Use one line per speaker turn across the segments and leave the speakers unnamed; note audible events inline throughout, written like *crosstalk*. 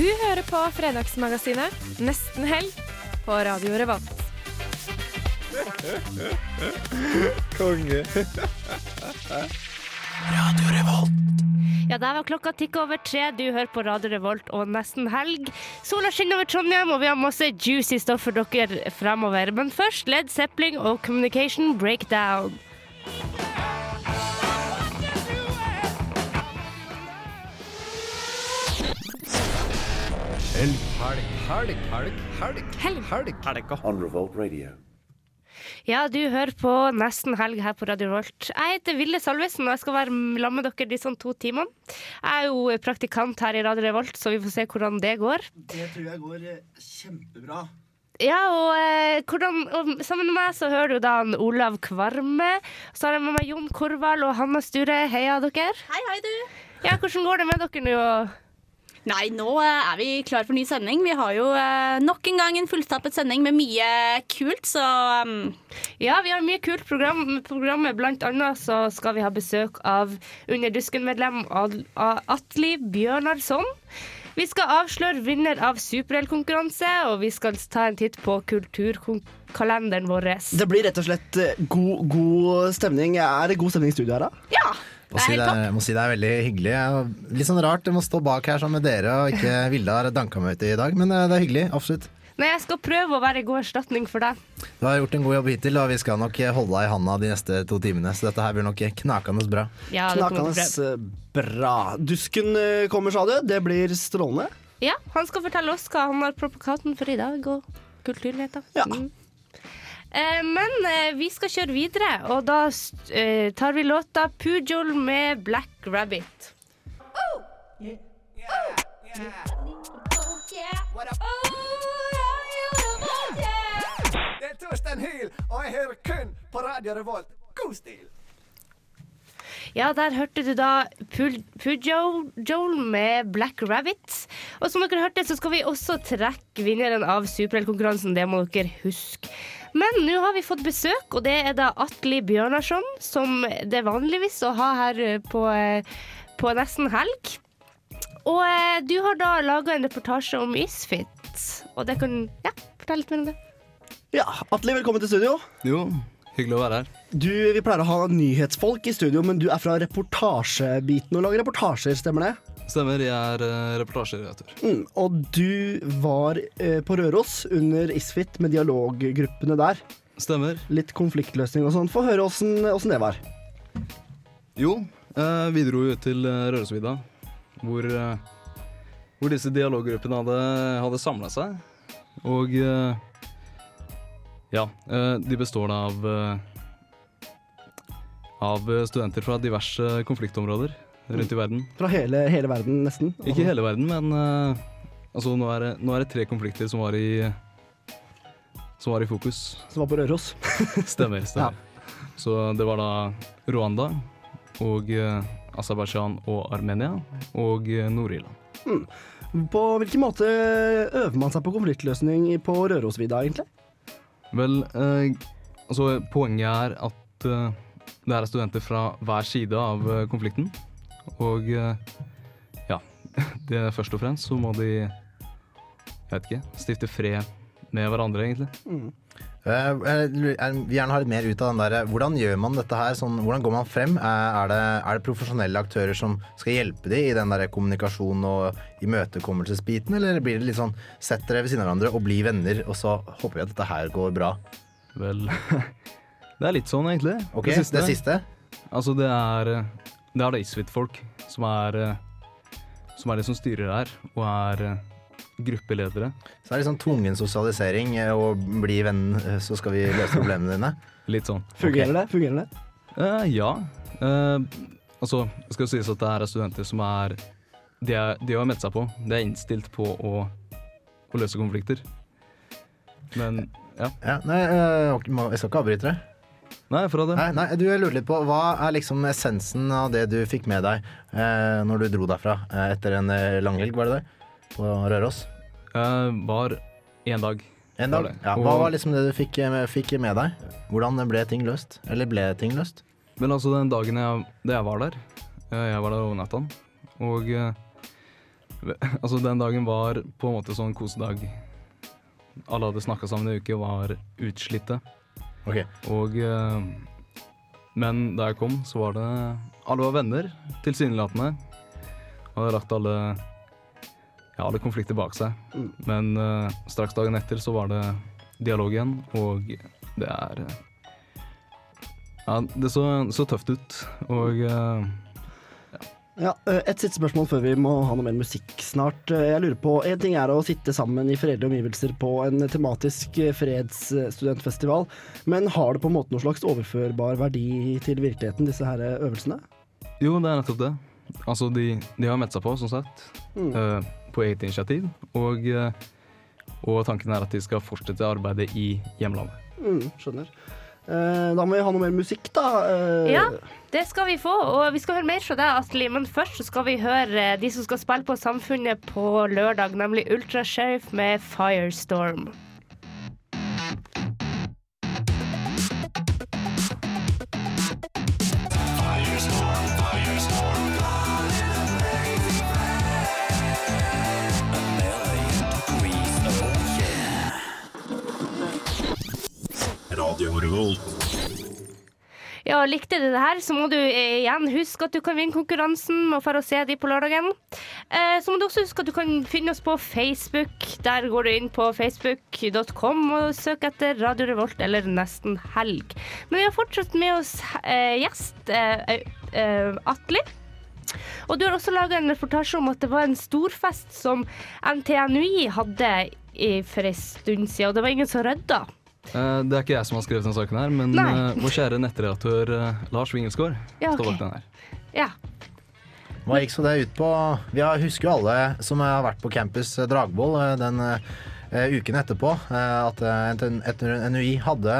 Du hører på Fredagsmagasinet Nesten helg på Radio Revolt.
Konge. Radio Revolt.
Ja, der var klokka tikka over tre. Du hører på Radio Revolt og nesten helg. Sola skinner over Trondheim, og vi har masse juicy stoff for dere fremover. Men først Led Zeppelin og Communication Breakdown.
Helg, helg, helg, helg, helg.
Helg.
helg.
helg.
On Revolt Radio.
Ja, du hører på Nesten helg her på Radio Revolt. Jeg heter Ville Salvesen, og jeg skal være sammen med dere de sånn to timene. Jeg er jo praktikant her i Radio Revolt, så vi får se hvordan det går.
Det tror jeg går eh, kjempebra.
Ja, og, eh, hvordan, og sammen med meg så hører du da han Olav Kvarme. Så har jeg med meg Jon Korvald og Hanna Sture. Heia dere.
Hei, hei, du.
Ja, hvordan går det med dere nå?
Nei, nå eh, er vi klar for ny sending. Vi har jo eh, nok en gang en fullstappet sending med mye kult, så um,
Ja, vi har mye kult program. programmet. Blant annet så skal vi ha besøk av Under dusken-medlem Atli Bjørnarsson. Vi skal avsløre vinner av superheltkonkurranse, og vi skal ta en titt på kulturkalenderen vår.
Det blir rett og slett eh, god, god stemning. Er det god stemning i studioet her, da?
ja.
Må si det, jeg må si det er veldig hyggelig. Litt sånn rart å må stå bak her sammen med dere, og ikke *laughs* Vilde har danka meg ut i dag. Men eh, det er hyggelig. Absolutt.
Nei, jeg skal prøve å være god erstatning for deg.
Du har gjort en god jobb hittil, og vi skal nok holde deg i handa de neste to timene. Så dette her blir nok knakende bra.
Ja,
Knakende eh, bra. Dusken eh, kommer, sa du. Det blir strålende.
Ja, han skal fortelle oss hva han har på plakaten for i dag, og kulturnyheter.
Ja.
Mm. Eh, men eh, vi skal kjøre videre, og da eh, tar vi låta 'Pujol' med 'Black Rabbit'.
Det er Torstein Hyl, og jeg hører kun på Radio Revolt. God stil!
Ja, der hørte du da Pujol med 'Black Rabbit'. Og som dere hørte, så skal vi også trekke vinneren av superheltkonkurransen. Det må dere huske. Men nå har vi fått besøk, og det er da Atli Bjørnarsson, som det er vanligvis å ha her eh, på, eh, på nesten helg. Og eh, du har da laga en reportasje om Isfit, og det kan Ja, fortell litt mer om det.
Ja, Atli, velkommen til studio.
Jo, hyggelig å være her.
Du, Vi pleier å ha nyhetsfolk i studio, men du er fra reportasjebiten og lager reportasjer, stemmer det?
Stemmer, jeg er uh, reportasjeredaktør.
Mm, og du var eh, på Røros under Isfit med dialoggruppene der.
Stemmer.
Litt konfliktløsning og sånn. Få høre åssen det var.
Jo, eh, vi dro ut til uh, Rørosvidda, hvor, hvor disse dialoggruppene hadde, hadde samla seg. Og ja, eh, de består av eh, av studenter fra diverse konfliktområder rundt i verden.
Fra hele, hele verden, nesten.
Ikke hele verden, men uh, altså, nå, er det, nå er det tre konflikter som var i som var i fokus.
Som var på Røros. *laughs*
Stemmer. stemmer. Så det var da Rwanda og uh, Aserbajdsjan og Armenia og uh, Nord-Irland.
På hvilken måte øver man seg på konfliktløsning på Rørosvidda, egentlig?
Vel, eh, altså poenget er at det er studenter fra hver side av konflikten. Og eh, ja, *laughs* det først og fremst så må de, jeg vet ikke, stifte fred med hverandre, egentlig.
Mm. jeg jeg vil gjerne ha litt mer ut av den der Hvordan gjør man dette her? Sånn, hvordan går man frem? Eh, Er det, er det profesjonelle aktører som skal hjelpe de i den der kommunikasjon og imøtekommelsesbiten, eller blir det litt sånn sett dere ved siden av hverandre og bli venner, og så håper vi at dette her går bra?
Vel, *laughs* det er litt sånn, egentlig.
Ok, det siste?
Altså, det er eh, Det er da Isfit-folk som er eh, Som er de som styrer her, og er eh, gruppeledere.
Så det er litt sånn tvungen sosialisering eh, og bli venn, så skal vi løse problemene dine? *laughs*
Litt sånn.
Fungerer det? Fungerer det?
Uh, ja. Uh, altså, det skal sies at det her er studenter som er de, er, de har meldt seg på. De er innstilt på å, å løse konflikter. Men ja.
Ja, nei, uh, jeg skal ikke avbryte deg.
Nei, fra det.
Nei, nei, du, jeg lurer litt på, Hva er liksom essensen av det du fikk med deg eh, når du dro derfra eh, etter en eh, langhelg, var det det? På Røros?
Eh, var én dag.
En dag? Ja, hva var liksom det du fikk, eh, fikk med deg? Hvordan ble ting løst? Eller ble ting løst?
Men altså, den dagen jeg, det jeg var der eh, Jeg var der over natta. Og *laughs* altså, den dagen var på en måte sånn kosedag. Alle hadde snakka sammen i uke og var utslitte.
Ok.
Og eh, Men da jeg kom, så var det Alle var venner, tilsynelatende. Hadde lagt alle ja, alle konflikter bak seg.
Mm.
Men uh, straks dagen etter så var det dialog igjen, og det er eh, Ja, det så, så tøft ut, og eh,
Ja, eh, Et siste spørsmål før vi må ha noe mer musikk snart. Eh, Jeg lurer på, En ting er å sitte sammen i fredelige omgivelser på en tematisk eh, fredsstudentfestival, men har det på en måte noen slags overførbar verdi til virkeligheten, disse her øvelsene?
Jo, det er nettopp det. Altså, de, de har meldt seg på, som sagt,
Mm.
på eget initiativ. Og, og tanken er at de skal fortsette arbeidet i hjemlandet.
Mm, skjønner. Eh, Da må vi ha noe mer musikk, da. Eh,
Ja, det skal vi få. Og vi skal høre mer fra deg, Astrid. Men først skal vi høre eh, de som skal spille på Samfunnet på lørdag, nemlig Ultra Sheriff med Firestorm. Ja, likte du det her, så må du eh, igjen huske at du kan vinne konkurransen med å få se de på lørdagen. Eh, så må du også huske at du kan finne oss på Facebook. Der går du inn på facebook.com og søker etter Radio Revolt eller Nesten Helg. Men vi har fortsatt med oss eh, gjest eh, eh, Atli. Og du har også laga en reportasje om at det var en storfest som NTNUI hadde i, for en stund siden, og det var ingen som rydda.
Eh, det er ikke jeg som har skrevet denne saken her, men eh, vår kjære nettredaktør uh, Lars Wingelsgaard
Ja,
står bak den her.
Ja.
Hva gikk så det ut på? Vi har- husker jo alle som har vært på campus eh, Dragvoll den eh, uken etterpå, eh, at NUI hadde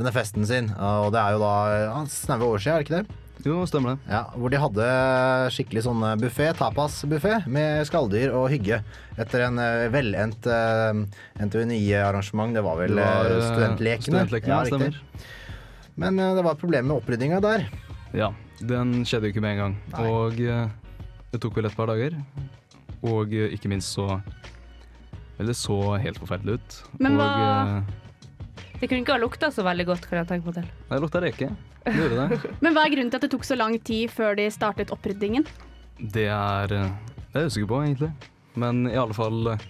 denne festen sin. Og det er jo da snaue år siden, er det ikke det?
Jo, stemmer det.
Ja, Hvor de hadde skikkelig sånn buffé, tapasbuffé, med skalldyr og hygge. Etter en eh, velendt uh, NTNI-arrangement. Det var vel
Det var,
eh,
eh,
studentlekene.
studentlekene,
Ja,
stemmer.
Men uh, det var et problem med oppryddinga der.
Ja, den skjedde jo ikke med en gang.
Nei.
Og uh, det tok vel et par dager. Og uh, ikke minst så Eller det så helt forferdelig ut.
Men
og
hva-
eh,
Det kunne ikke ha lukta så veldig godt, kan jeg tenke meg til.
Det lukta reke.
Men hva er grunnen til at det tok så lang tid før de startet oppryddingen?
Det er eh, Det er jeg usikker på, egentlig. Men i alle fall eh,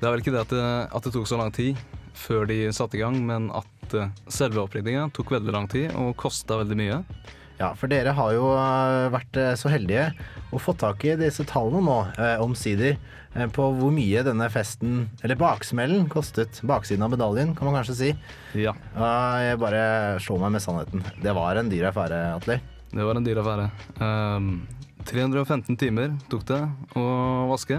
Det er vel ikke det at det, at det tok så lang tid før de satte i gang, men at eh, selve oppryddinga tok veldig lang tid og kosta veldig mye.
Ja, for dere har jo eh, vært eh, så heldige og fått tak i disse tallene nå, eh, omsider, på hvor mye denne festen, eller baksmellen, kostet. Baksiden av medaljen, kan man kanskje si.
Ja,
Ja, jeg bare slår meg med sannheten. Det var en dyr affære, Atli.
det var en dyr affære. Um, 315 timer tok det å vaske.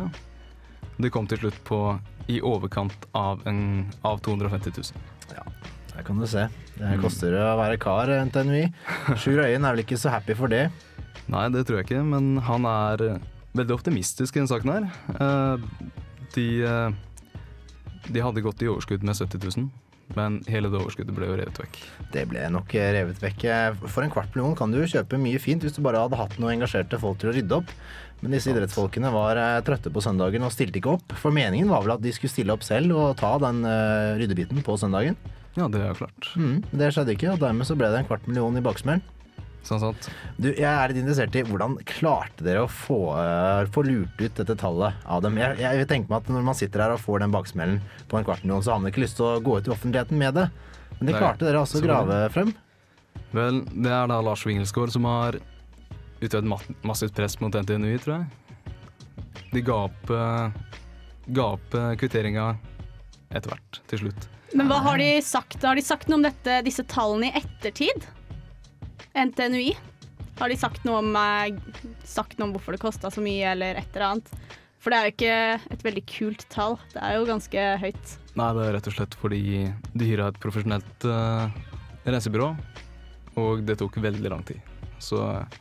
Det kom til slutt på i overkant av, en, av 250 000.
Ja, Der kan du se. Det koster å være kar, NTNUI. Sjur Øyen er vel ikke så happy for det.
Nei, det tror jeg ikke, men han er eh, veldig optimistisk i denne saken her. Eh, de, eh, de hadde gått i overskudd med 70 000, men hele det overskuddet ble jo revet vekk.
Det ble nok revet vekk. For en kvart million kan du kjøpe mye fint hvis du bare hadde hatt noen engasjerte folk til å rydde opp. Men disse idrettsfolkene var trøtte på søndagen og stilte ikke opp. For meningen var vel at de skulle stille opp selv og ta den ryddebiten på søndagen.
Ja, det er jo klart.
Mm, det skjedde ikke, og dermed så ble det en kvart million i baksmellen.
Sånn sant.
Du, jeg er litt interessert i hvordan klarte dere å få, uh, få lurt ut dette tallet av dem? Jeg, jeg vil tenke meg at når man sitter her og får den baksmellen på en kvart million, så har man ikke lyst til å gå ut i offentligheten med det. Men det
Nei,
klarte dere altså å grave frem.
Vel, det er da Lars Wingelsgaard som har utøvd massivt press mot NTNU, tror jeg. De ga opp, ga opp kvitteringa etter hvert, til slutt.
Men hva har de sagt? Har de sagt noe om dette, disse tallene i ettertid? NTNUI? Har de sagt noe om, eh, sagt noe om hvorfor det kosta så mye, eller et eller annet? For det er jo ikke et veldig kult tall. Det er jo ganske høyt.
Nei, det er rett og slett fordi de hyra et profesjonelt uh, reisebyrå, og det tok veldig lang tid. Så eh,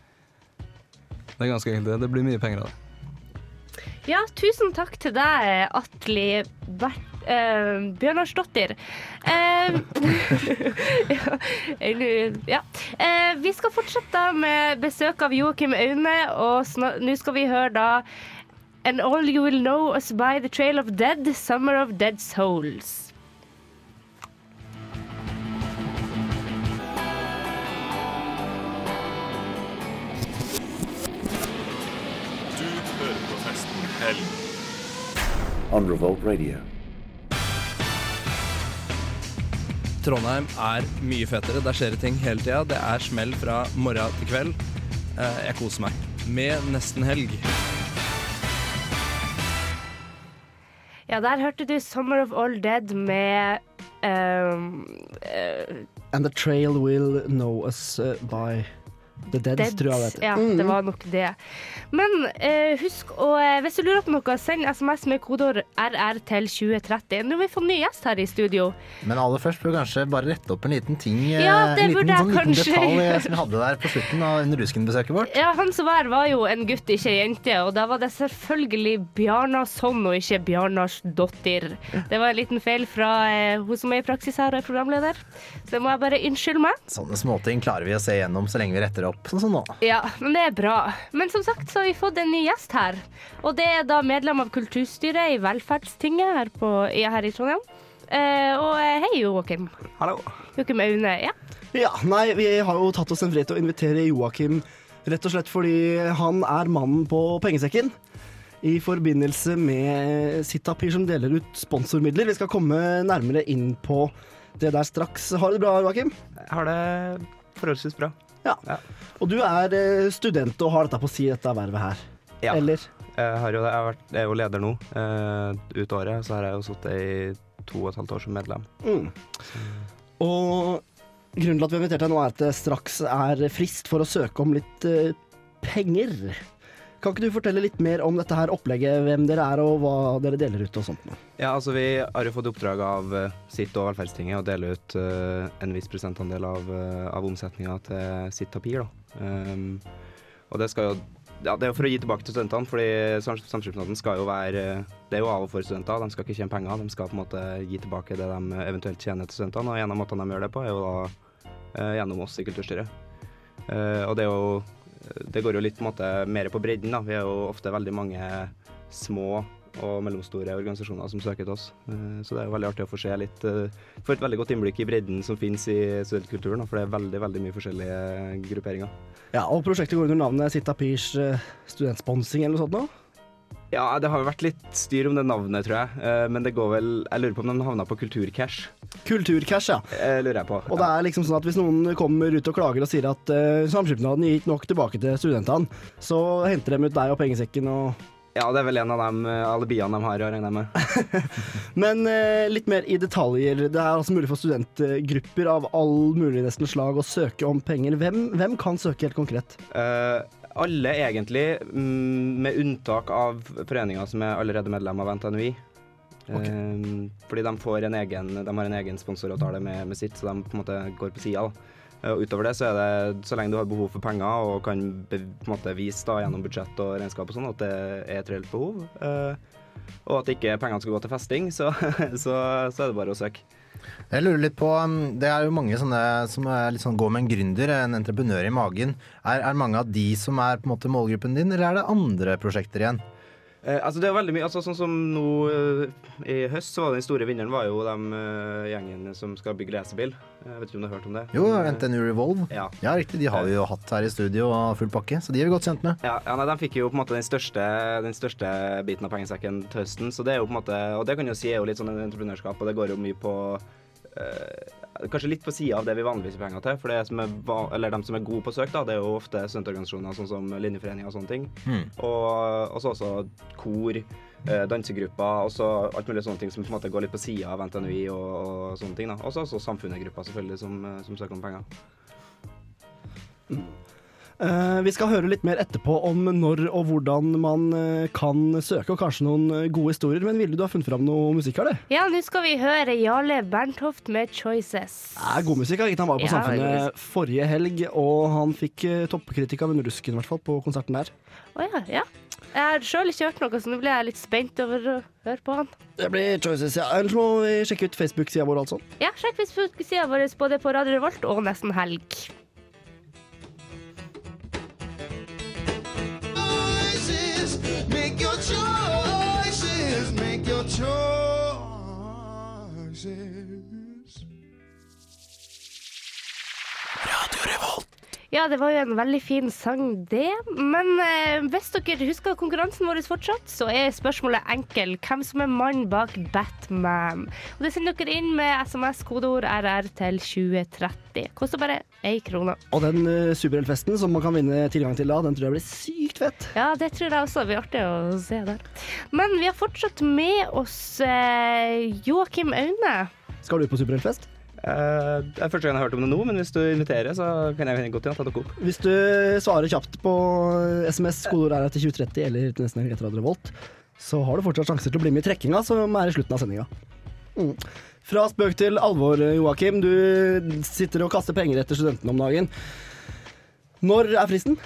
det er ganske enkelt det. Det blir mye penger av det.
Ja, tusen takk til deg, Atli Bert... Uh, Bjørnarsdottir. Eh, *laughs* *laughs* ja. Eh, vi skal fortsette med besøk av Joakim Aune, og nå skal vi høre da And all you will know us by the trail of dead, summer of dead souls.
Du hører på festen Helg.
On Revolt Radio.
Trondheim er mye fetere. Der skjer det ting hele tida. Det er smell fra morgen til kveld. Eh, Jeg koser meg. Med nesten helg.
Ja, der hørte du 'Summer of All Dead' med um, uh,
And the trail will know us uh, by the Deads,
Dead.
tror jeg det heter.
Ja,
Mm.
det var nok det. Men eh, husk å eh, Hvis du lurer på noe, send SMS med kodeord RR til 2030. Nå har vi fått ny gjest her i studio.
Men aller først bør vi kanskje bare rette opp en liten ting. eh,
Ja, det
en liten,
burde jeg
sånn, liten
kanskje
detalj eh, *laughs* som vi hadde der på slutten av under Rusken-besøket vårt.
Ja, Han som var her, var jo en gutt, ikke ei jente. Og da var det selvfølgelig Bjarnason og ikke Bjarnarsdottir. Det var en liten feil fra eh, hun som er i praksis her og er programleder. Så det må jeg bare unnskylde meg.
Sånne småting klarer vi å se gjennom så lenge vi retter opp, sånn som nå.
Ja, men det er bra. Men som sagt så har vi fått en ny gjest her. Og det er da medlem av kulturstyret i Velferdstinget her, på, i- her i Trondheim. Eh, og eh, hei, Joakim.
Hallo.
Joakim Aune. Ja.
Ja, nei, vi har jo tatt oss en frihet til å invitere Joakim rett og slett fordi han er mannen på pengesekken. I forbindelse med Sitapir som deler ut sponsormidler. Vi skal komme nærmere inn på det der straks. Har du det bra, Joakim?
Jeg har det forholdsvis bra.
Ja. Og du er eh, student og har dette på si dette vervet her.
Ja.
Eller?
Jeg, har jo, jeg, har vært, jeg er jo leder nå. Uh, ut året så har jeg jo sittet i to og et halvt år som medlem.
Mm. Og grunnen til at vi har invitert deg nå, er at det straks er frist for å søke om litt eh, penger. Kan ikke du fortelle litt mer om dette her opplegget, hvem dere er og hva dere deler ut og sånt?
Ja, altså Vi har jo fått oppdrag av uh, sitt og Velferdstinget å dele ut uh, en viss prosentandel av, uh, av omsetninga til sitt papir. da. Um, og det skal jo ja, det er jo for å gi tilbake til studentene, fordi sam- samskipnaden skal jo være Det er jo av og for studenter, de skal ikke tjene penger, de skal på en måte gi tilbake det de eventuelt tjener til studentene. Og en av måtene de gjør det på, er jo da eh, gjennom oss i kulturstyret. Eh, og det er jo Det går jo litt på måte mer på bredden, da. Vi er jo ofte veldig mange små og mellomstore organisasjoner som søker til oss. Eh, Så det er jo veldig artig å få se litt eh, Få et veldig godt innblikk i bredden som finnes i studentkulturen, for det er veldig veldig mye forskjellige grupperinger.
Ja, og prosjektet går under navnet Sitapirs uh, studentsponsing eller noe sånt nå?
Ja, det har jo vært litt styr om det navnet, tror jeg. Eh, Men det går vel Jeg lurer på om de havna på Kulturcash.
Kulturcash, ja.
Eh, lurer jeg på.
Og det er liksom sånn at hvis noen kommer ut og klager og sier at uh, samskipnaden gir ikke nok tilbake til studentene, så henter de ut deg og pengesekken og
Ja, det er vel en av de alibiene de har, regner jeg med. *laughs*
Men eh, litt mer i detaljer. Det er altså mulig for studentgrupper av all mulig nesten slag å søke om penger. Hvem, hvem kan søke helt konkret?
Eh, alle egentlig, mm, med unntak av foreninger som er allerede medlem av NTNUI. Eh, fordi de, får en egen, de har en egen sponsoravtale med, med sitt, så de på en måte går på sida. Og utover det så er det så lenge du har behov for penger og kan på en måte vise da gjennom budsjett og regnskap og sånn at det er et reelt behov, uh, og at ikke pengene skal gå til festing, så, *laughs* så, så er det bare å søke.
Jeg lurer litt på, um, Det er jo mange sånne som sånn går med en gründer, en entreprenør i magen. Er, er mange av de som er på en måte målgruppen din, eller er det andre prosjekter igjen?
Eh, altså det er veldig mye, altså Sånn som nå eh, i høst, så var den store vinneren var jo de eh, gjengene som skal bygge lesebil. Jeg vet ikke om du har hørt om det?
Jo,
Eh,
NTNU Revolve.
Ja.
riktig. De har vi jo hatt her i studio og full pakke, så de er vi godt kjent med.
Ja, ja nei, De fikk jo på en måte den største, den største biten av pengesekken til høsten. Så det er jo på en måte, og det kan jo si er jo litt sånn entreprenørskap, og det går jo mye på eh, Kanskje litt på sida av det vi vanligvis gir penger til. For det som er, eller de som er gode på søk, da, det er jo ofte studentorganisasjoner sånn som Linjeforeningen og sånne ting.
Mm.
Og så også kor, dansegrupper og så alt mulig sånne ting som på en måte går litt på sida av NTNUI og, og sånne ting. da. Også, også samfunnet-grupper selvfølgelig som, eh, som søker om penger.
Eh, vi skal høre litt mer etterpå om når og hvordan man eh, kan søke, og kanskje noen eh, gode historier. Men Vilde, du har funnet fram noe musikk her, du?
Ja, nå skal vi høre Jarle Berntoft med 'Choices'.
Det er god musikk. Han var på
Ja,
Samfunnet forrige helg, og han fikk eh, toppkritikk av Underdusken, i hvert fall, på konserten der.
Å ja, ja. Jeg har sjøl ikke hørt noe, så nå blir jeg litt spent over å høre på han.
Det blir choices, ja. Ellers må vi sjekke ut Facebook-sida vår, altså.
Ja, sjekk Facebook-sida vår både på Radio Revolt og Nesten Helg.
Choices, make your choices.
Ja, det var jo en veldig fin sang, det. Men eh, hvis dere husker konkurransen vår fortsatt, så er spørsmålet enkel. Hvem som er mannen bak Batman? Og Det sender dere inn med SMS-kodeord RR til 2030. Koster bare ei krone.
Og den uh, superheltfesten som man kan vinne tilgang til da, den tror jeg blir sykt fett.
Ja, det tror jeg også blir artig å se der. Men vi har fortsatt med oss eh, Joakim Aune.
Skal du på superheltfest?
Eh, det er første gang jeg har hørt om det nå, men hvis du inviterer, så kan jeg godt igjen ta dere opp.
Hvis du svarer kjapt på SMS, kodeord er til 2030 eller til nesten etter Radio Revolt, så har du fortsatt sjanser til å bli med i trekkinga, som er i slutten av sendinga. Mm. Fra spøk til alvor, Joakim. Du sitter og kaster penger etter studentene om dagen. Når er fristen?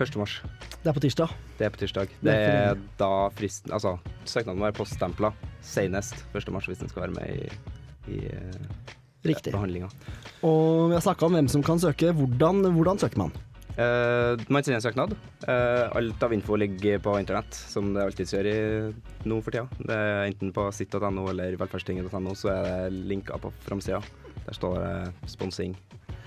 1. mars.
Det er på tirsdag.
Det er på tirsdag.
Det er
er da fristen Altså, søknaden må være poststempla senest 1. mars hvis den skal være med i, i eh,
Riktig.
behandlinga.
Og vi har snakka om hvem som kan søke. Hvordan, hvordan søker man?
Uh, man sender en søknad. Uh, alt av info ligger på internett, som det alltid gjør i, nå for tida. Det er enten på sitt.no eller velferdstinget.no, så er det linker på framsida. Der står det sponsing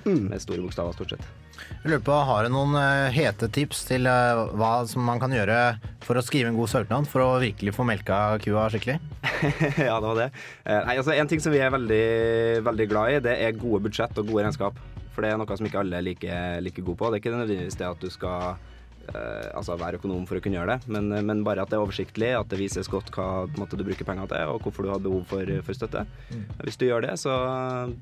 Mm.
med store bokstaver, stort sett.
Jeg lurer på, Har du noen eh, hete tips til eh, hva som man kan gjøre for å skrive en god søknad, for å virkelig få melka kua skikkelig? *laughs*
ja, det var det. Eh, nei, altså, en ting som vi er veldig, veldig glad i, det er gode budsjett og gode regnskap. For det er noe som ikke alle er like, like gode på. Det er ikke nødvendigvis det at du skal altså være økonom for å kunne gjøre det, men, men bare at det er oversiktlig, at det vises godt hva måte, du bruker penger til, og hvorfor du har behov for, for støtte.
Mm.
Hvis du gjør det, så,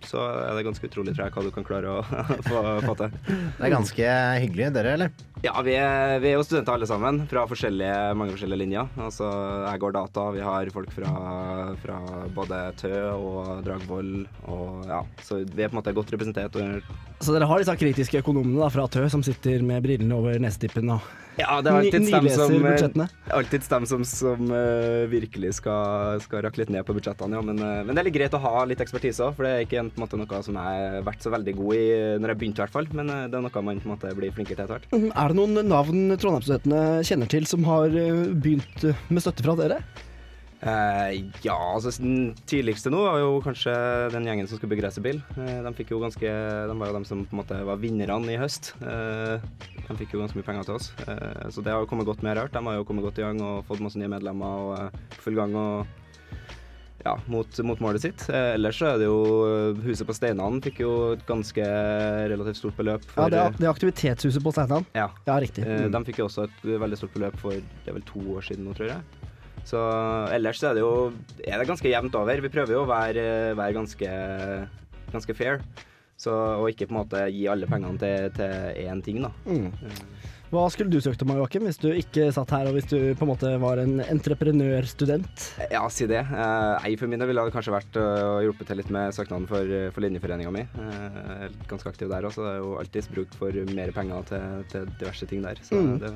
så er det ganske utrolig tror jeg, hva du kan klare å *laughs* få, få til.
Det er ganske hyggelig, dere, eller?
Ja, vi er, vi er jo studenter alle sammen, fra forskjellige, mange forskjellige linjer. Altså, jeg går data, vi har folk fra, fra både Tø og Dragvoll, og ja, så vi er på en måte godt representert. Og,
Så dere har disse kritiske økonomene da, fra Tø som sitter med brillene over nesetippen og
ja, det er alltid dem som,
budsjettene?
alltid dem som, som uh, virkelig skal, skal rakke litt ned på budsjettene, ja. Men, uh, men det er litt greit å ha litt ekspertise òg, for det er ikke en, måte, noe som jeg har vært så veldig god i når jeg begynte, i hvert fall. Men uh, det er noe man på en måte blir flinkere til etter hvert.
Mm, Er det noen navn Trondheimsstudentene kjenner til som har eh, begynt eh, med støtte fra dere?
Eh, ja, altså den tidligste nå var jo kanskje den gjengen som skulle bygge racerbil. Uh, de fikk jo ganske De var jo de som på en måte var vinnerne i høst. Uh, de fikk jo ganske mye penger til oss. Så det har jo kommet godt med rart. De har jo kommet godt i gang og fått masse nye medlemmer og eh, full gang og ja, mot, mot målet sitt. Ellers så er det jo Huset på Steinan fikk jo et ganske relativt stort beløp.
Ja, det er, det er aktivitetshuset på Steinan.
Ja.
Ja, riktig. Mm.
De fikk jo også et veldig stort beløp for det er vel to år siden nå, tror jeg. Så ellers så er det jo er det ganske jevnt over. Vi prøver jo å være, være ganske, ganske fair. Så, og ikke på en måte gi alle pengene til, til én ting, da.
Mm. Hva skulle du søkt om, Joakim, hvis du ikke satt her, og hvis du på en måte var en entreprenørstudent?
Ja, si det. Eh, Jeg for min del ville det kanskje vært eh, å hjelpe til litt med søknaden for, for linjeforeninga mi. Eh, ganske aktiv der også. Det er jo alltids bruk for mer penger til, til diverse ting der. Så
Mm.
det,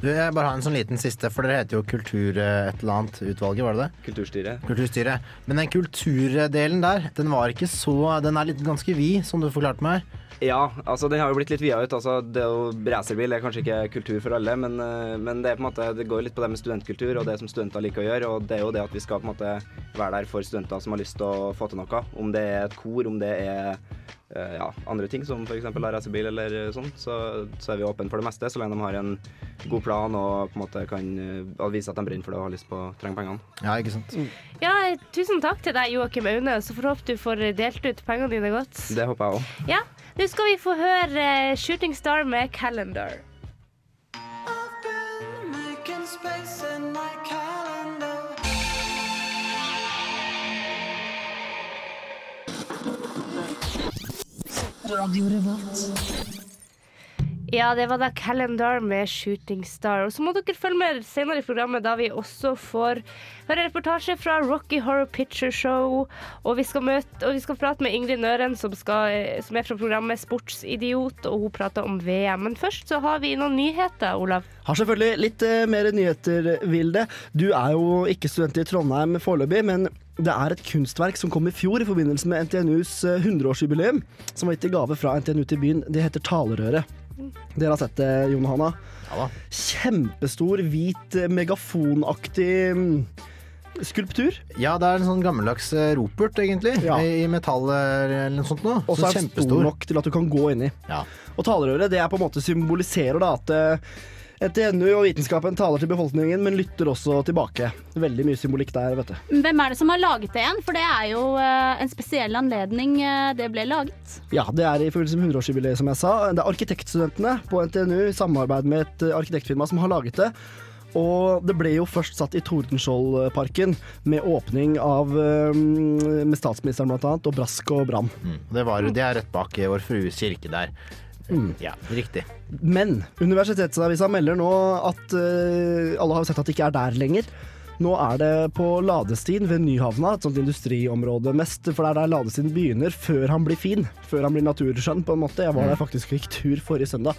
Du, jeg bare har en sånn liten siste, for dere heter jo Kultur eh, var det det?
Kulturstyret.
Kulturstyret. Men den kulturdelen der, den var ikke så Den er litt ganske vid, som du forklarte meg.
Ja, altså den har jo blitt litt via ut. Altså, det å racerbil er kanskje ikke kultur for alle, men, eh, men det, er måte, det går litt på det med studentkultur og det som studenter liker å gjøre. Og det er jo det at vi skal på en måte være der for studenter som har lyst til å få til noe. Om det er et kor, om det er ja, andre ting som f.eks. racerbil eller sånt, så, så er vi åpne for det meste, så lenge de har en god plan og på en måte kan eh, vise at de brenner for det og har lyst på å trenger pengene.
Ja, ikke sant.
Ja, tusen takk til deg, Joakim Aune. Så får håpe du får delt ut pengene dine godt.
Det håper jeg òg.
Ja, nå skal vi få høre eh, Shooting Star med Calendar.
Radio Revolt.
Ja, det var da Calendar med 'Shooting Star'. Og så må dere følge med senere i programmet, da vi også får høre reportasje fra Rocky Horror Picture Show. Og vi skal, møte, og vi skal prate med Ingrid Nøren, som, skal, som er fra programmet Sportsidiot, og hun prater om VM. Men først så har vi noen nyheter, Olav.
Har selvfølgelig litt eh, mer nyheter, Vilde. Du er jo ikke student i Trondheim foreløpig, men det er et kunstverk som kom i fjor i forbindelse med NTNUs eh, 100-årsjubileum, som var gitt i gave fra NTNU til byen. Det heter Talerøret. Dere har sett det, Jon Hanna?
Ja.
Kjempestor, hvit, eh, megafonaktig mm, skulptur.
Ja, det er en sånn gammeldags eh, ropert, egentlig. I metall eller noe sånt noe.
Og så er den stor nok til at du kan gå inn i.
Ja.
Og talerøret det er på en måte symboliserer da at NTNU og vitenskapen taler til befolkningen, men lytter også tilbake. Veldig mye symbolikk der, vet du.
Hvem er det som har laget det igjen? For det er jo eh, en spesiell anledning eh, det ble laget.
Ja, det er i forbindelse med 100-årsjubileet, som jeg sa. Det er arkitektstudentene på NTNU i samarbeid med et eh, arkitektfirma som har laget det. Og det ble jo først satt i Tordenskjoldparken med åpning av med statsministeren blant annet, og brask og brann.
Det, var, det er rett bak Vår Frues kirke der.
Mm.
Ja, riktig.
Men Universitetsavisa melder nå at uh, alle har sett at det ikke er der lenger. Nå er det på Ladestien ved Nyhavna, et sånt industriområde mest. For det er der Ladestien begynner, før han blir fin. Før han blir naturskjønn, på en måte. Jeg var der faktisk og gikk tur forrige søndag.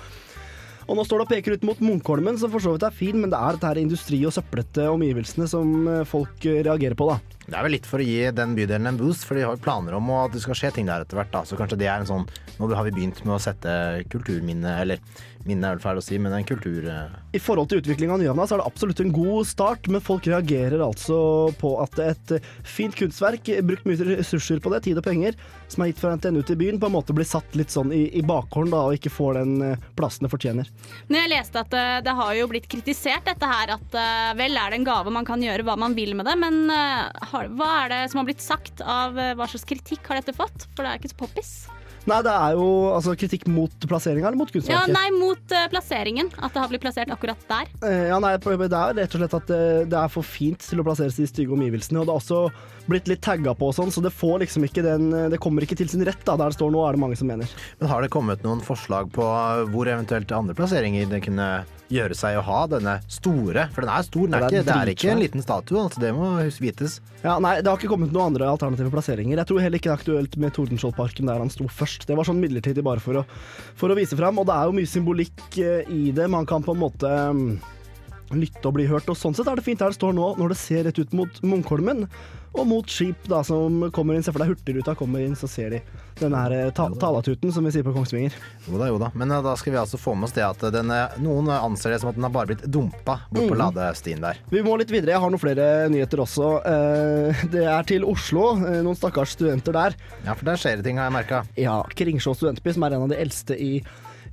Og nå står det og peker ut mot Munkholmen, som for så vidt er fin, men det er dette industri- og søplete omgivelsene som eh, folk reagerer på, da.
Det er vel litt for å gi den bydelen en boost, for de har planer om at det skal skje ting der etter hvert. da, Så kanskje det er en sånn Nå har vi begynt med å sette kulturminne, eller minne er vel feil å si, men en kultur... eh,
I forhold til utvikling av Nyhavna så er det absolutt en god start, men folk reagerer altså på at et fint kunstverk, brukt mye ressurser på det, tid og penger, som er gitt fra NTNU til byen, på en måte blir satt litt sånn i, i bakhånd da, og ikke får den eh, plassen det fortjener.
Men jeg leste at eh, det har jo blitt kritisert dette her, at vel er det en gave, man kan gjøre hva man vil med det, men eh, har, hva er det som har blitt sagt av eh, hva slags kritikk har dette fått? For det er ikke så poppis.
Nei, det er jo altså, kritikk mot plasseringa eller mot
Ja, nei, mot uh, plasseringen. At det har blitt plassert akkurat der.
Uh, Ja, nei, det er rett og slett at det, det er for fint til å plasseres i de stygge omgivelsene. Og det har også blitt litt tagga på og sånn, så det får liksom ikke den Det kommer ikke til sin rett, da, der det står nå, er det mange som mener.
Men har det kommet noen forslag på hvor eventuelt andre plasseringer det kunne gjøre seg å ha denne store? For den er stor, den er, ikke, det er ikke en liten statue, altså det må vites.
Ja, nei, Det har ikke kommet noen andre alternative plasseringer. Jeg tror heller ikke det er aktuelt med Tordenskjoldparken der han sto først. Det var sånn midlertidig bare for å, for å vise fram, og det er jo mye symbolikk eh, i det. Man kan på en måte mm, lytte og bli hørt, og sånn sett er det fint der det står nå, når det ser rett ut mot Munkholmen. Og mot skip da som kommer inn. Se for deg Hurtigruta kommer inn, så ser de den her eh, ta talatuten, som vi sier på Kongsvinger.
Jo da, jo da. Men eh, da skal vi altså få med oss det at den, eh, noen anser det som at den har bare blitt dumpa bort på
mm.
ladestien der.
Vi må litt videre. Jeg har noen flere nyheter også. Det er til Oslo. Noen stakkars studenter der.
Ja, for der skjer det ting, har jeg merka.
Ja, Kringsjå studentby, som er en av de eldste i,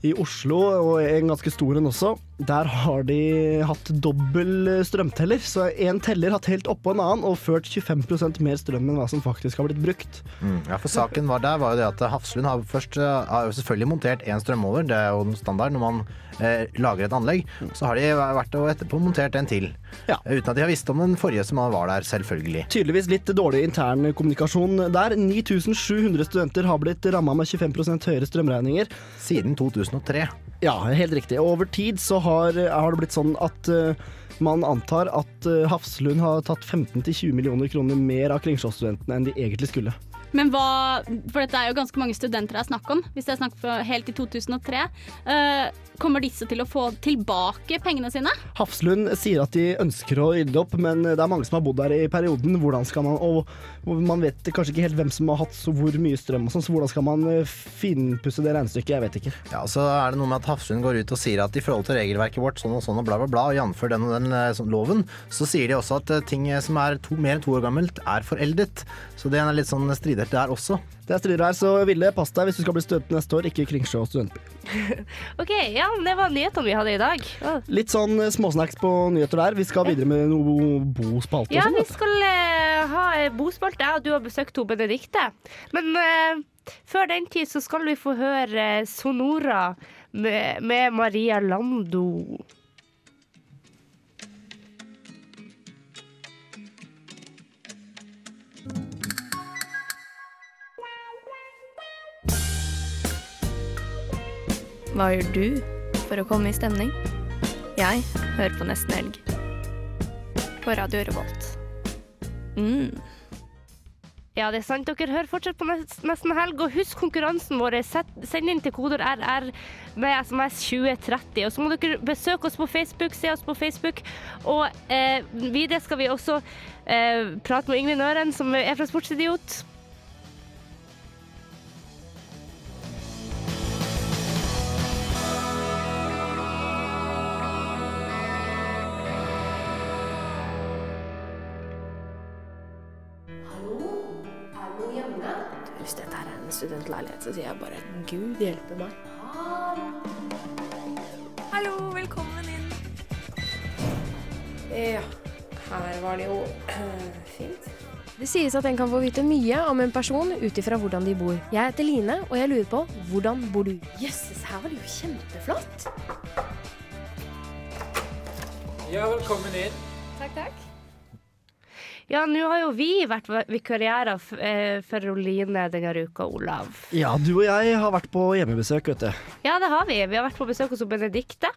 i Oslo, og en ganske stor en også. Der har de hatt dobbel strømteller, så en teller har telt oppå en annen og ført 25% mer strøm enn hva som faktisk har blitt brukt.
Mm, ja, for saken var der var jo det at Hafslund har først eh, har selvfølgelig montert én strømover, det er jo standard når man eh, lager et anlegg. Så har de vært og etterpå montert en til. Ja. Uten at de har visst om den forrige som var der, selvfølgelig.
Tydeligvis litt dårlig intern kommunikasjon der. 9700 studenter har blitt ramma med 25% høyere strømregninger.
Siden 2003.
Ja, helt riktig. Og over tid så har, har det blitt sånn at uh, man antar at uh, Hafslund har tatt 15-20 millioner kroner mer av Kringsjå-studentene enn de egentlig skulle.
Men hva For dette er jo ganske mange studenter det er snakk om, hvis det er snakk om helt i 2003. Eh, kommer disse til å få tilbake pengene sine?
Hafslund sier at de ønsker å rydde opp, men det er mange som har bodd der i perioden. Hvordan skal man, og man vet kanskje ikke helt hvem som har hatt så hvor mye strøm og sånn, så hvordan skal man eh, finpusse det regnestykket? Jeg vet ikke.
Ja, så er det noe med at Hafslund går ut og sier at i forhold til regelverket vårt sånn og sånn og bla, bla, bla, og jf. den og den eh, sånn, loven, så sier de også at ting som er to, mer enn to år gammelt, er foreldet. Så det er litt sånn stridert der også.
Det er strider her, så Ville, pass deg hvis du skal bli student neste år, ikke Kringsjå studentby. *laughs*
OK, ja, det var nyhetene vi hadde i dag. Å.
Litt sånn eh, småsnacks på nyheter der. Vi skal videre med noe bospalte og
Ja,
sånn.
vi skal uh, ha eh, bospalte, jeg og du har besøkt to Benedikte. Men uh, før den tid så skal vi få høre Sonora med, med Maria Lando.
Hva gjør du for å komme i stemning? Jeg hører på Nesten Helg. På Radio Revolt.
Mm. Ja, det er sant. Dere hører fortsatt på Nesten Helg. Og husk konkurransen vår. Send inn til koder RR med SMS 2030. Og så må dere besøke oss på Facebook, se oss på Facebook. Og eh, videre skal vi også eh, prate med Ingvild Nøren, som er fra Sportsidiot.
Studentleilighet, så sier jeg bare Gud hjelpe meg.
Hallo, velkommen inn.
Ja, her var det jo *clears throat* fint.
Det sies at en kan få vite mye om en person ut ifra hvordan de bor. Jeg heter Line, og jeg lurer på hvordan bor du?
Jøsses, her var det jo kjempeflott.
Ja, velkommen inn.
Takk, takk.
Ja, nå har jo vi vært vikarierer eh, for Oline denne uka, Olav.
Ja, du og jeg har vært på hjemmebesøk, vet du.
Ja, det har vi. Vi har vært på besøk hos Benedikte.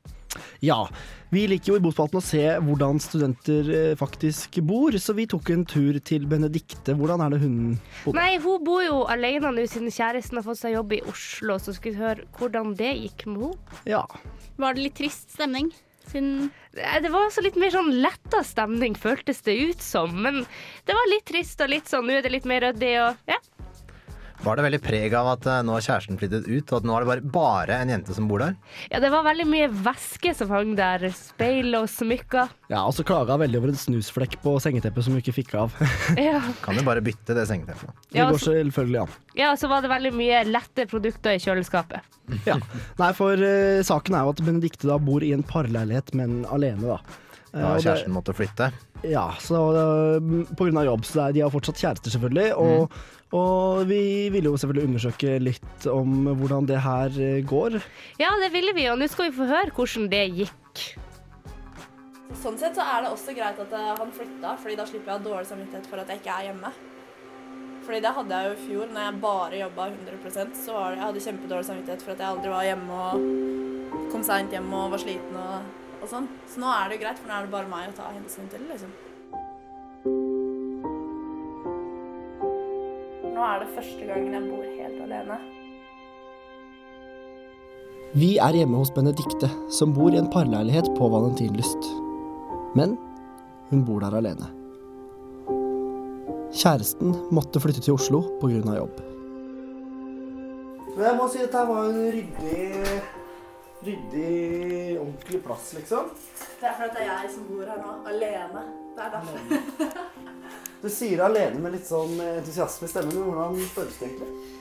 Ja. Vi liker jo i Bospalten å se hvordan studenter eh, faktisk bor, så vi tok en tur til Benedikte. Hvordan er det hun bor?
Nei, hun bor jo alene nå siden kjæresten har fått seg jobb i Oslo, så skulle vi høre hvordan det gikk med henne.
Ja.
Var det litt trist stemning? Siden
Det var også litt mer sånn letta stemning, føltes det ut som. Men det var litt trist og litt sånn, nå er det litt mer ryddig og ja.
Var det veldig preg av at eh, nå har kjæresten flyttet ut, og at nå er det bare, bare en jente som bor der?
Ja, det var veldig mye væske som hang der. Speil og smykker.
Ja, og så klaga veldig over en snusflekk på sengeteppet som hun ikke fikk av. *laughs*
Ja.
Kan jo bare bytte det sengeteppet.
Det går selvfølgelig an.
ja, og så var det veldig mye lette produkter i kjøleskapet.
Ja. Nei, for uh, saken er jo at Benedikte da bor i en parleilighet, men alene, da. Eh,
Da
og det-
kjæresten måtte flytte.
Ja, så uh, på grunn av jobb. Så det de har fortsatt kjærester, selvfølgelig. Og, og vi ville jo selvfølgelig undersøke litt om hvordan det her eh, går.
Ja, det ville vi, og nå skal vi få høre hvordan det gikk.
Sånn sett så er det også greit at eh, han flytta, fordi da slipper jeg å ha dårlig samvittighet for at jeg ikke er hjemme. Fordi det hadde jeg jo i fjor, når jeg bare jobba 100% så var det, jeg hadde kjempedårlig samvittighet for at jeg aldri var hjemme og kom seint hjem og var sliten og, og sånn. Så nå er det jo greit, for nå er det bare meg å ta hensyn til, liksom. Nå er det første gangen jeg bor helt alene.
Vi er hjemme hos Benedikte, som bor i en parleilighet på Valentinlyst. Men hun bor der alene. Kjæresten måtte flytte til Oslo pga. jobb. Men jeg må si at dette var en ryddig, ryddig, ordentlig plass, liksom.
Det er fordi det er jeg som bor her nå, alene. Det er derfor.
Du sier det alene med litt sånn entusiasme i stemmen, men hvordan føles det egentlig?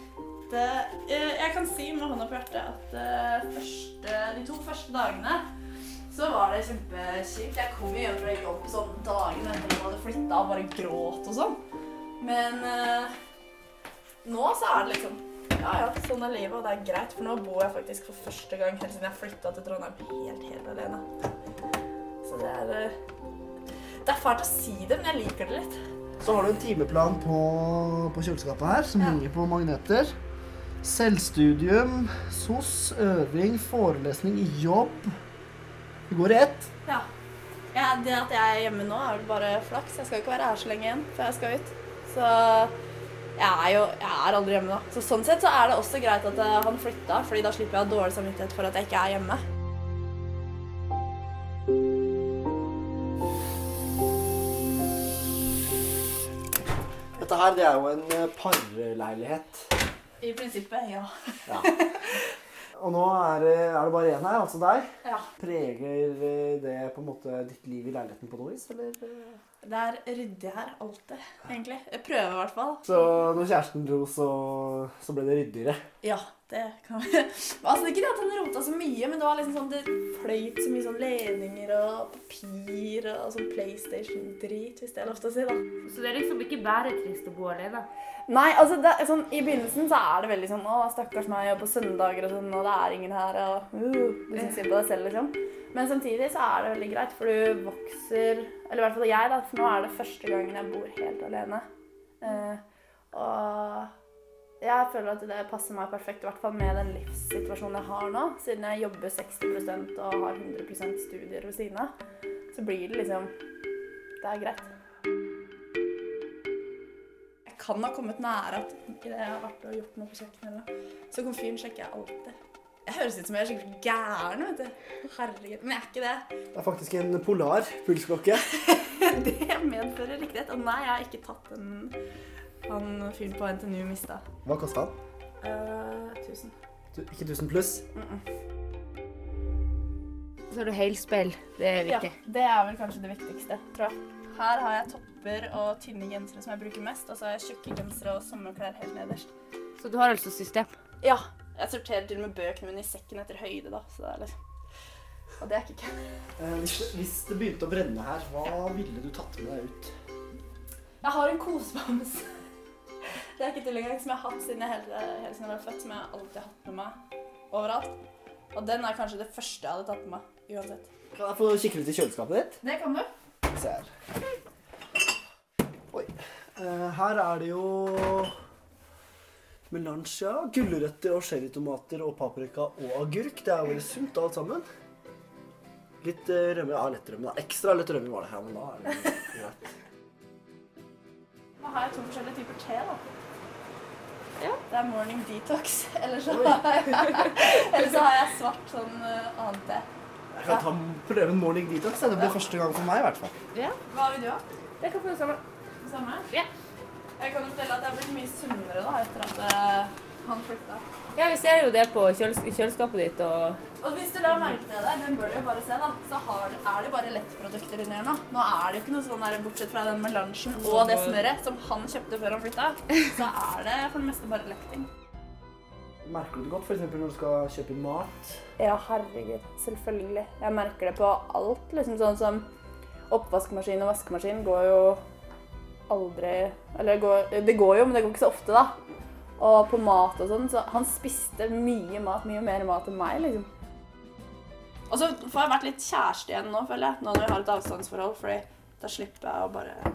Det, eh, jeg kan si med hånda på hjertet at eh, første, de to første dagene så var det kjempekjipt. Jeg kom jo hjem fra jobb sånn dagen etter at jeg hadde flytta og bare gråt og sånn. Men eh, nå så er det liksom Ja ja, sånn er livet, og det er greit. For nå bor jeg faktisk for første gang helt siden jeg flytta til Trondheim helt, helt alene. Så det er eh, Det er fælt å si det, men jeg liker det litt.
Så har du en timeplan på, på kjøleskapet her, som henger på magneter. Selvstudium, SOS, øving, forelesning, jobb. Det går i ett.
Ja. ja. Det at jeg er hjemme nå, er vel bare flaks. Jeg skal jo ikke være her så lenge igjen før jeg skal ut. Så jeg er jo jeg er aldri hjemme da. Så sånn sett så er det også greit at eh, han flytta, fordi da slipper jeg å ha dårlig samvittighet for at jeg ikke er hjemme.
Dette her det er jo en eh, parleilighet.
I prinsippet, ja.
Ja. Og nå er det, er det bare én her, altså deg.
Ja.
Preger eh, det på en måte ditt liv i leiligheten på noe vis, eller?
Det er ryddig her, alltid, egentlig. Jeg prøver i hvert fall.
Så når kjæresten dro, så, så ble det ryddigere.
Ja, det kan være. *laughs* Altså, ikke det at han rota så mye, men det var liksom sånn, det fløyt så mye sånn ledninger og papir og sånn PlayStation-drit, hvis det er lov til å si, da.
Så det er liksom ikke bare trist å bo alene?
Nei, altså det, sånn, I begynnelsen så er det veldig sånn Å, stakkars meg, og på søndager og sånn, og det er ingen her, og uh, du syns synd på deg selv, liksom. Men samtidig så er det veldig greit, for du vokser Eller i hvert fall jeg, da, for nå er det første gangen jeg bor helt alene. Uh, og Jeg føler at det passer meg perfekt, i hvert fall med den livssituasjonen jeg har nå. Siden jeg jobber 60% og har 100% studier ved siden av, så blir det liksom Det er greit. Jeg kan ha kommet nære at idet jeg har vært og gjort noe på kjøkkenet, så komfyren sjekker jeg alltid. Jeg høres ut som jeg er skikkelig gæren, vet du. Herregud. Men jeg er ikke det.
Det er faktisk en polar pulsklokke. *laughs*
Det medfører riktighet. Og nei, jeg har ikke tatt den han fyren på NTNU mista.
Hva kosta han?
Uh, 1000.
Du- Ikke 1000 pluss?
Mm -mm.
Så har du helspill. Det er viktig.
Ja, det er vel kanskje det viktigste, tror jeg. Her har jeg topper og tynne gensere som jeg bruker mest, og så har jeg tjukke gensere og sommerklær helt nederst.
Så du har altså system?
Ja. Jeg sorterer til og med bøkene mine i sekken etter høyde, da. Så det er liksom Og det er ikke kødd.
Eh, hvis, det- hvis det begynte å brenne her, hva ville du tatt med deg ut?
Jeg har en kosebamse. Det er ikke tull engang, som jeg har hatt siden jeg, helt, helt siden jeg ble født, som jeg alltid har hatt med meg overalt. Og den er kanskje det første jeg hadde tatt med meg, uansett.
Kan jeg få kikke litt i kjøleskapet ditt?
Det kan du.
Se her. Oi. Eh, her er det jo melange, ja. Gulrøtter og cherrytomater og paprika og agurk. Det er veldig sunt alt sammen. Litt eh, rømme. Ja, lett rømme. da. Ekstra lett rømme var det. Ja, men da er det greit.
Nå har jeg to forskjellige typer te, da. Ja. Det er morning detox. *laughs* Eller så jeg, *laughs* eller så har jeg svart sånn uh, annet te.
Jeg kan ta prøve en morning detox. Det blir første gang for meg i hvert fall.
Ja. Hva vil du ha?
Det kan få det samme.
Det samme? Ja. Jeg kan fortelle at jeg har blitt mye sunnere da, etter at uh, han flytta.
Ja, vi ser jo det på kjøles kjøleskapet ditt og
Og hvis du la merke til det, den bør du jo bare se, da, så har, er det bare lettprodukter inni her nå. Nå er det jo ikke noe sånn der, bortsett fra den melangen og det smøret som han kjøpte før han flytta, så er det for det meste bare letting.
Merker du det godt f.eks. når du skal kjøpe inn mat?
Ja, herregud. Selvfølgelig. Jeg merker det på alt. liksom Sånn som oppvaskmaskin og vaskemaskin går jo aldri Eller går, det går jo, men det går ikke så ofte, da. Og på mat og sånn, så han spiste mye mat, mye mer mat enn meg, liksom. Og så får jeg vært litt kjæreste igjen nå, føler jeg. Nå når vi har et avstandsforhold, fordi da slipper jeg å bare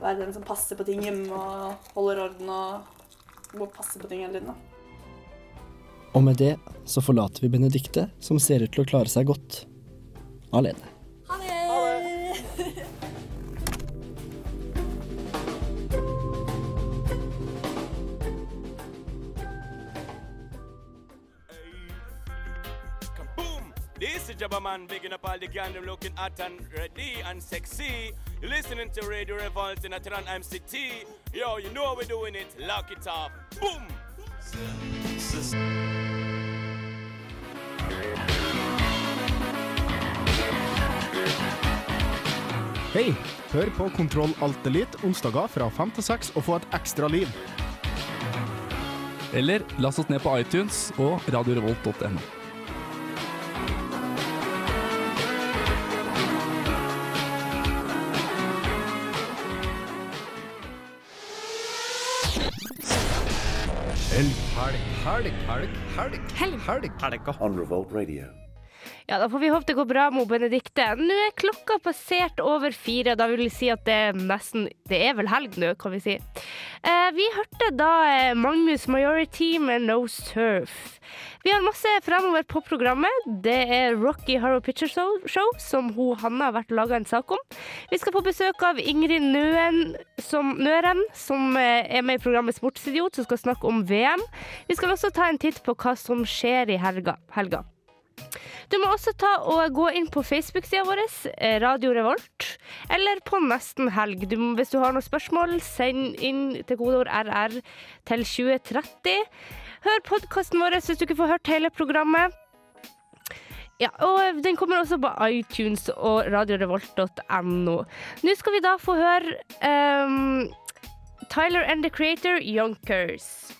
være den som passer på ting hjemme og holder orden og må passe på ting hele tiden.
Og med det så forlater vi Benedikte, som ser ut til å klare seg godt alene.
Jabba Man, bigging up all the gang, them looking hot and ready and sexy. You're listening to Radio Revolt in Atran MCT. Yo, you know how we're doing it. Lock it up. Boom!
Hei! Hør på Kontroll Alt Elite onsdager fra 5 til 6 og få et ekstra liv.
Eller last oss ned på iTunes og radiorevolt.no.
helg, helg, helg, helg, helg, helg.
On Revolt Radio.
Ja, da får vi håpe det går bra med Benedikte. Nå er klokka passert over fire. Da vil jeg si at det er nesten Det er vel helg nå, kan vi si. Eh, vi hørte da eh, Magnus Majority med No Surf. Vi har masse fremover på programmet. Det er Rocky Horror Picture Show, show som hun Hanna har vært laga en sak om. Vi skal få besøk av Ingrid Nøen, som, Nøren, som eh, er med i programmet Sportsidiot, som skal snakke om VM. Vi skal også ta en titt på hva som skjer i helga. helga. Du må også ta og gå inn på Facebook-sida vår, eh, Radio Revolt, eller på Nesten helg. Du, må- hvis du har noen spørsmål, send inn til kodeord RR til 2030. Hør podkasten vår hvis du ikke får hørt hele programmet. Ja, og den kommer også på iTunes og radiorevolt.no. Nå skal vi da få høre um, Tyler and the Creator, Yonkers.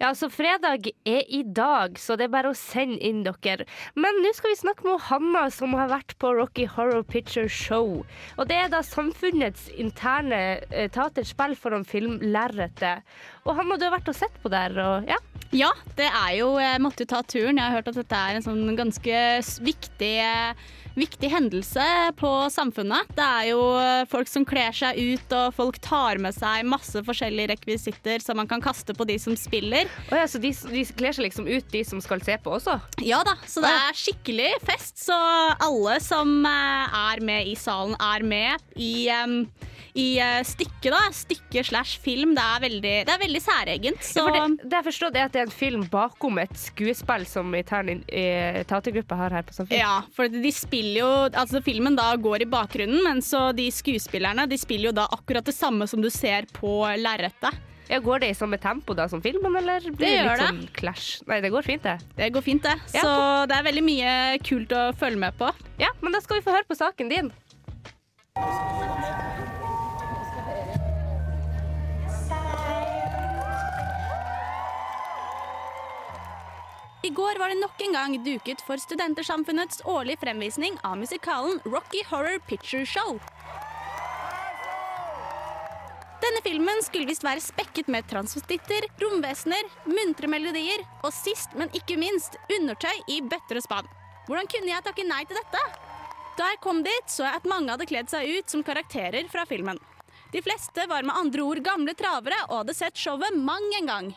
Ja, så fredag er i dag, så det er bare å sende inn dere. Men nå skal vi snakke med Hanna, som har vært på Rocky Horror Picture Show. Og det er da samfunnets interne eh, teaterspill foran filmlerretet. Og Hanna, du har vært og sett på der, og ja?
Ja, det er jo Jeg måtte jo ta turen. Jeg har hørt at dette er en sånn ganske viktig, viktig hendelse på samfunnet. Det er jo folk som kler seg ut, og folk tar med seg masse forskjellige rekvisitter som man kan kaste på de som spiller.
Oh ja, så de, de kler seg liksom ut, de som skal se på også?
Ja da, så det er skikkelig fest. Så alle som eh, er med i salen, er med i, em, i eh, stykket, da. Stykke slash film. Det er veldig, det er veldig særegent. Så
Ja, det, det jeg forstår, det er at det er en film bakom et skuespill som intern teatergruppe har her på Samfunnet.
Ja, for de spiller jo Altså filmen da går i bakgrunnen, men så de skuespillerne de spiller jo da akkurat det samme som du ser på lerretet.
Ja, går det i samme tempo da som filmen, eller blir
Det
det, litt
det.
sånn clash? Nei, det går fint, det.
Det går fint, det.
Ja.
Så det er veldig mye kult å følge med på.
Ja, men da skal vi få høre på saken din.
I går var det nok en gang duket for Studentersamfunnets årlige fremvisning av musikalen Rocky Horror Picture Show. Denne filmen skulle visst være spekket med transvestitter, romvesener, muntre melodier og sist, men ikke minst, undertøy i bøtter og spann. Hvordan kunne jeg takke nei til dette? Da jeg kom dit, så jeg at mange hadde kledd seg ut som karakterer fra filmen. De fleste var med andre ord gamle travere og hadde sett showet mang en gang.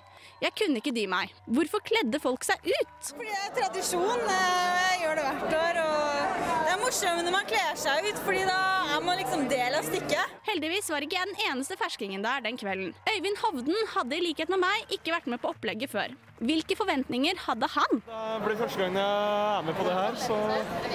Jeg kunne ikke dy meg. Hvorfor kledde folk seg ut?
Fordi det er tradisjon. eh, Jeg gjør det hvert år. og Det er morsomt når man kler seg ut, fordi da er man liksom del av stykket.
Heldigvis var ikke jeg den eneste ferskingen der den kvelden. Øyvind Hovden hadde i likhet med meg ikke vært med på opplegget før. Hvilke forventninger hadde han?
Det blir første gang jeg er med på det her, så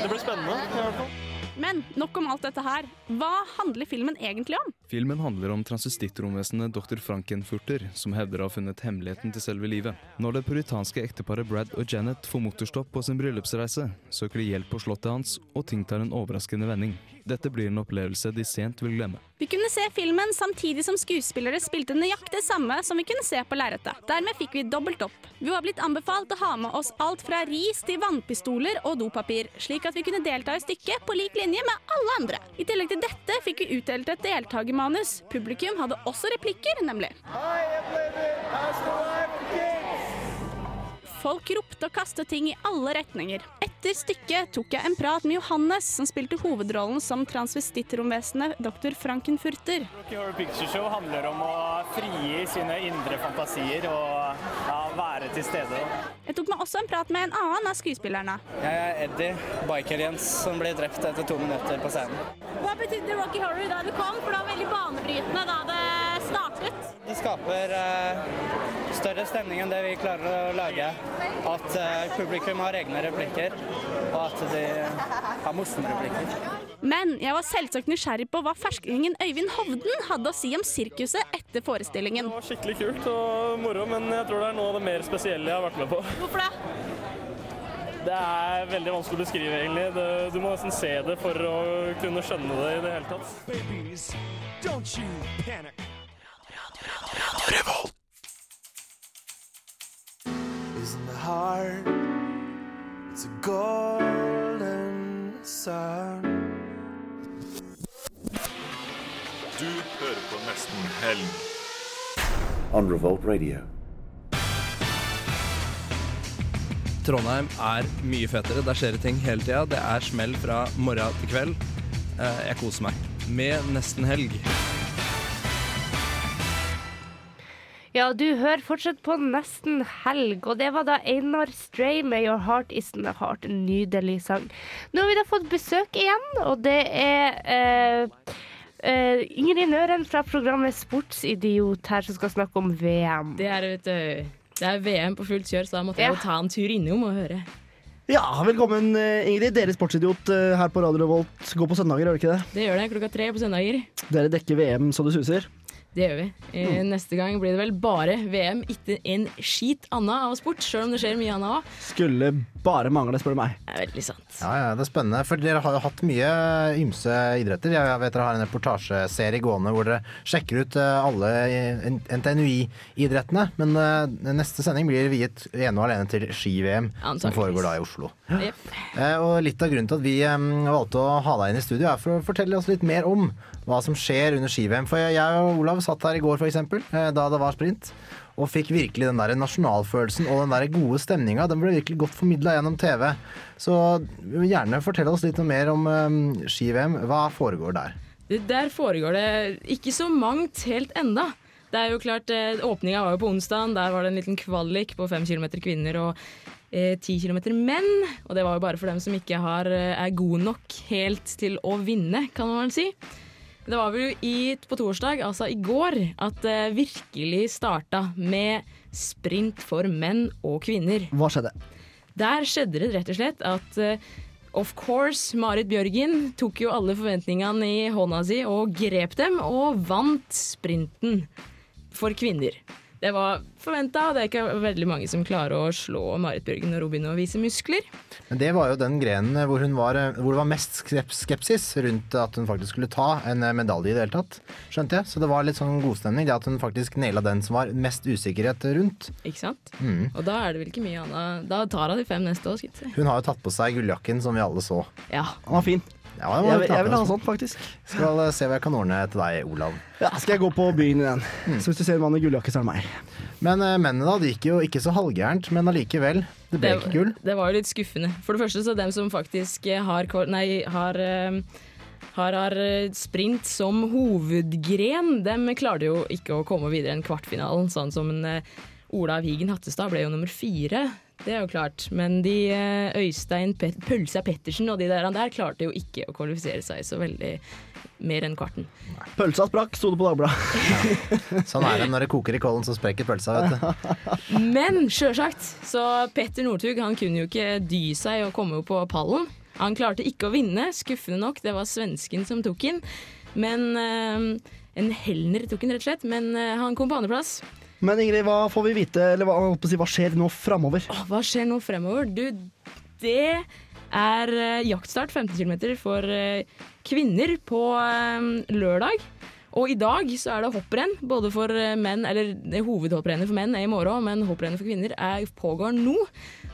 det blir spennende. i hvert fall.
Men nok om alt dette her. Hva handler filmen egentlig om?
Filmen handler om transvestittromvesenet dr. Frankenfurter, som hevder å ha funnet hemmeligheten til selve livet. Når det puritanske ekteparet Brad og Janet får motorstopp på sin bryllupsreise, søker de hjelp på slottet hans, og ting tar en overraskende vending. Dette blir en opplevelse de sent vil glemme.
Vi kunne se filmen samtidig som skuespillere spilte nøyaktig det samme som vi kunne se på lerretet. Dermed fikk vi dobbelt opp. Vi var blitt anbefalt å ha med oss alt fra ris til vannpistoler og dopapir, slik at vi kunne delta i stykket på lik linje med alle andre. I tillegg til dette fikk vi utdelt et deltakermanus. Publikum hadde også replikker, nemlig. Folk ropte og kastet ting i alle retninger. Etter stykket tok jeg en prat med Johannes, som spilte hovedrollen som transvestittromvesenet dr. Frankenfurter.
Rocky Horror Picture Show handler om å frigi sine indre fantasier og ja, være til stede.
Jeg tok meg også en prat med en annen av skuespillerne.
Jeg er Eddie, biker-Jens, som ble drept etter to minutter på scenen.
Hva betydde Rocky Horror da du kom? For det var veldig banebrytende da det
skaper eh, større stemning enn det vi klarer å lage. At eh, publikum har egne replikker, og at de har morsomme replikker.
Men jeg var selvsagt nysgjerrig på hva ferskingen Øyvind Hovden hadde å si om sirkuset etter forestillingen.
Det var skikkelig kult og moro, men jeg tror det er noe av det mer spesielle jeg har vært med på.
Hvorfor det?
Det er veldig vanskelig å beskrive, egentlig. Det, du må nesten se det for å kunne skjønne det i det hele tatt.
Babies, don't you panic. Heart? It's a golden sun.
Du hører på Nesten Helg.
On Revolt Radio.
Trondheim er mye fetere. Der skjer det ting hele tida. Det er smell fra morgen til kveld. Eh, Jeg koser meg med Nesten Helg.
Ja, du hører fortsatt på Nesten helg, og det var da Einar Stray med 'Your Heart Isn't a Heart'. En nydelig sang. Nå har vi da fått besøk igjen, og det er eh, Uh, Ingrid Nøren fra programmet Sportsidiot her som skal snakke om VM.
Det er, vet du, det er VM på fullt kjør, så da måtte jeg jo ta en tur innom og høre.
Ja, velkommen eh, Ingrid. Dere sportsidiot eh, her på Radio Revolt går på søndager, gjør dere ikke det?
Det gjør det klokka tre på søndager.
Dere dekker VM så det suser.
Det gjør vi. Eh, Neste gang blir det vel bare VM, ikke en skit anna av sport, sjøl om det skjer mye anna òg.
Skulle bare mangle, spør du meg.
Det er veldig sant.
Ja, ja, det er spennende. For dere har jo hatt mye ymse idretter. Jeg vet dere har en reportasjeserie gående hvor dere sjekker ut eh, alle NTNUI-idrettene. Men eh, neste sending blir viet ene og alene til ski-VM, som foregår da i Oslo. Eh, Og litt av grunnen til at vi valgte å ha deg inn i studio, er for å fortelle oss litt mer om hva som skjer under ski-VM. For jeg, jeg og Olav satt her i går, f.eks., da det var sprint, og fikk virkelig den der nasjonalfølelsen og den der gode stemninga. Den ble virkelig godt formidla gjennom TV. Så gjerne fortell oss litt mer om um, ski-VM. Hva foregår der?
Der foregår det ikke så mangt helt enda. Det er jo klart, eh, Åpninga var jo på onsdag. Der var det en liten kvalik på fem kilometer kvinner og eh, 10 km menn. Og det var jo bare for dem som ikke har, eh, er gode nok helt til å vinne, kan man vel si. Det var vel i, på torsdag, altså i går, at det virkelig starta med sprint for menn og kvinner.
Hva skjedde?
Der skjedde det rett og slett at eh, of course, Marit Bjørgen tok jo alle forventningene i hånda si og grep dem, og vant sprinten for kvinner. Det var forventa, og det er ikke veldig mange som klarer å slå Marit Bjørgen når hun begynner å vise muskler.
Men det var jo den grenen hvor, hun var, hvor det var mest skepsis rundt at hun faktisk skulle ta en medalje i det hele tatt, skjønte jeg. Så det var litt sånn godstemning, det at hun faktisk naila den som var mest usikkerhet rundt.
Ikke sant?
Mm.
Og da er det vel ikke mye annet Da tar hun de fem neste år, skal jeg si.
Hun har jo tatt på seg gulljakken som vi alle så.
Ja.
Han var fin.
Ja, jeg,
Jeg, jeg vil ha sånn, faktisk.
Skal eh, se hva jeg kan ordne til deg, Olav.
Ja, skal jeg gå på byen igjen. Mm. Så hvis du ser en mann i gulljakke, så er det meg.
Men uh, mennene da, det gikk jo ikke så halvgærent, men allikevel. Det ble ikke gull.
Det var jo litt skuffende. For det første så dem som faktisk eh, har, nei, har, uh, her har sprint som hovedgren, De klarte jo ikke å komme videre enn kvartfinalen, sånn som en, Olav Higen Hattestad ble jo nummer fire. Det er jo klart. Men de eh, Øystein Pet Pølsa Pettersen og de der, der klarte jo ikke å kvalifisere seg så veldig mer enn kvarten.
Pølsa sprakk, sto det på Dagbladet. *laughs*
Sånn er det når det koker i kollen, så sprekker pølsa, vet du.
Men sjølsagt, så Petter Northug han kunne jo ikke dy seg og komme opp på pallen. Han klarte ikke å vinne, skuffende nok. Det var svensken som tok den. Men øh, En Helner tok den, rett og slett. Men øh, han kom på andreplass.
Men Ingrid, hva får vi vite, eller hva, hva skjer nå framover?
Hva skjer nå fremover? Du, det er eh, jaktstart 15 km for eh, kvinner på eh, lørdag. Og i dag så er det hopprenn, både for menn, eller det hovedhopprennet for menn er i morgen, men hopprennet for kvinner er, pågår nå.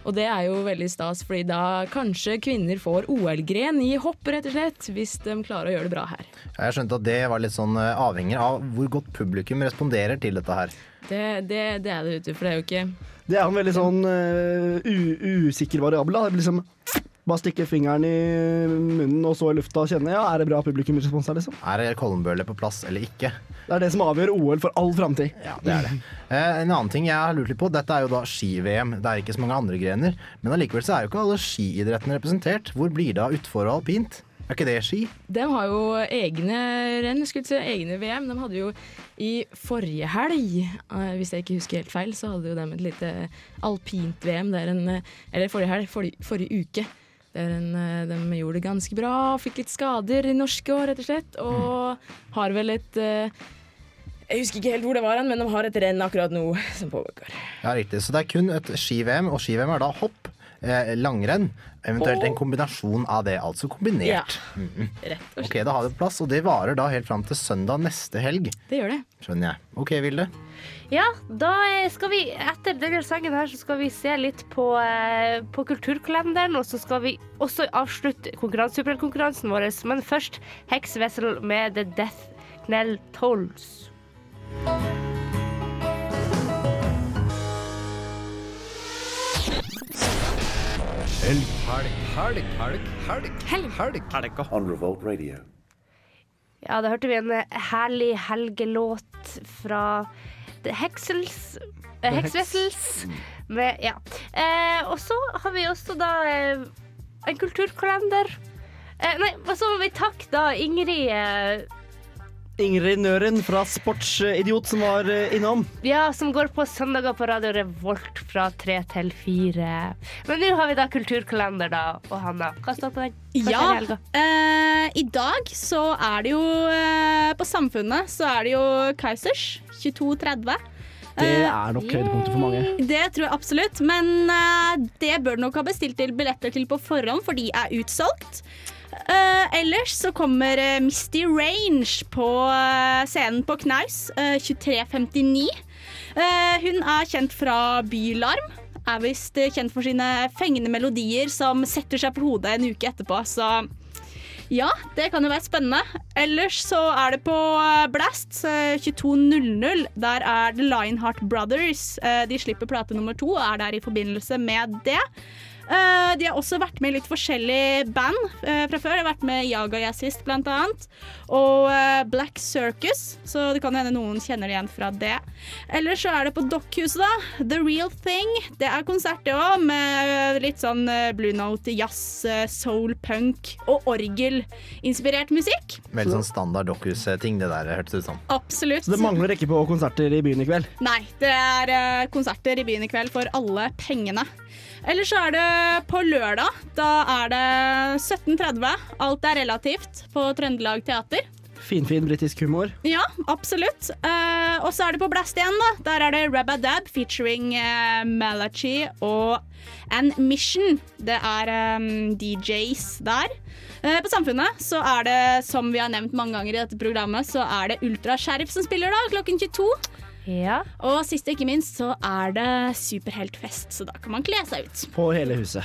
Og det er jo veldig stas, fordi da kanskje kvinner får OL-gren i hopp, rett og slett, hvis de klarer å gjøre det bra her.
Jeg skjønte at det var litt sånn avhengig av hvor godt publikum responderer til dette her.
Det, det, det er det, vet du, for det er jo ikke
Det er en veldig sånn uh, usikker variabel. Da. Det blir liksom bare stikke fingeren i munnen og så i lufta og kjenne ja, er det bra publikumsrespons her, liksom.
Er Kollenbøle på plass eller ikke?
Det er det som avgjør OL for all framtid.
Ja, det er det. Eh, en annen ting jeg har lurt litt på, dette er jo da ski-VM. Det er ikke så mange andre grener. Men allikevel så er jo ikke alle skiidrettene representert. Hvor blir det av utfor og alpint? Er ikke det ski?
De har jo egne renn, skulle si, egne VM. De hadde jo i forrige helg, eh, hvis jeg ikke husker helt feil, så hadde jo de et lite alpint-VM. Det er en eh, Eller forrige helg, forrige, forrige uke. Det er en, eh, de gjorde det ganske bra, fikk litt skader i norske år, rett og slett. Og har vel et Jeg husker ikke helt hvor det var, men de har et renn akkurat nå som pågår.
Ja, riktig. Så det er kun et ski-VM, og ski-VM er da hopp, eh, langrenn, eventuelt en kombinasjon av det. Altså kombinert. Ja,
Rett og slett.
Ok, da har vi plass, og det varer da helt fram til søndag neste helg.
Det gjør det.
Skjønner jeg. Ok, Vilde.
Ja, da skal vi etter denne sangen her så skal vi se litt på, eh, på kulturkalenderen, og så skal vi også avslutte konkurranse- superkonkurransen vår. Men først Hex Vessel med The Death Knell Tolls.
Helg, helg, helg, helg, helg, helg, helg.
On Revolt Radio.
Ja, da hørte vi en herlig helgelåt fra The Hexels eh,
The
Hex
Hex.
Vessels. Med, ja. eh, og så har vi også da eh, en kulturkalender. Eh, nei, og så må vi takke da Ingrid eh,
Ingrid Nøren fra Sportsidiot som var eh, innom.
Ja, som går på søndager på Radio Revolt fra tre til fire. Men nå har vi da kulturkalender, da. Og Hanna, hva står på den? Hva
Ja,
i
eh, i dag så er det jo eh, På Samfunnet så er det jo Kaizers 22.30.
Det er nok høydepunktet for mange.
Det tror jeg absolutt, men eh, det bør du nok ha bestilt til billetter til på forhånd, for de er utsolgt. Eh, ellers så kommer eh, Misty Range på eh, scenen på Knaus eh, 23.59. Eh, hun er kjent fra Bylarm. Er visst kjent for sine fengende melodier som setter seg på hodet en uke etterpå, så Ja, det kan jo være spennende. Ellers så er det på Blast eh, 22.00. Der er The Lionheart Brothers. De slipper plate nummer to og er der i forbindelse med det. Eh, De har også vært med i litt forskjellige band eh, fra før. De har vært med i Jaga Jazzist blant annet. Og eh, Black Circus, så det kan hende noen kjenner det igjen fra det. Ellers så er det på Dokkhuset, da. The Real Thing. Det er konsert, det òg, med litt sånn Blue Note, jazz, soul, punk og orgelinspirert musikk.
Veldig sånn standard Dokkhus-ting, det der hørtes det ut som.
Absolutt.
Så det mangler ikke på konserter i byen i kveld.
Nei, det er konserter i byen i kveld for alle pengene. Ellers så er det på lørdag. Da er det 17.30. Alt er relativt på Trøndelag Teater.
Finfin britisk humor.
Ja, absolutt. Uh, og så er det på Blast igjen, da. Der er det Rabadab featuring uh, Malachi og An Mission. Det er um, DJs der. Uh, på Samfunnet så er det, som vi har nevnt mange ganger i dette programmet, så er det Ultrasheriff som spiller da, klokken 22. Og sist og ikke minst så er det superheltfest, så da kan man kle seg ut.
På hele huset.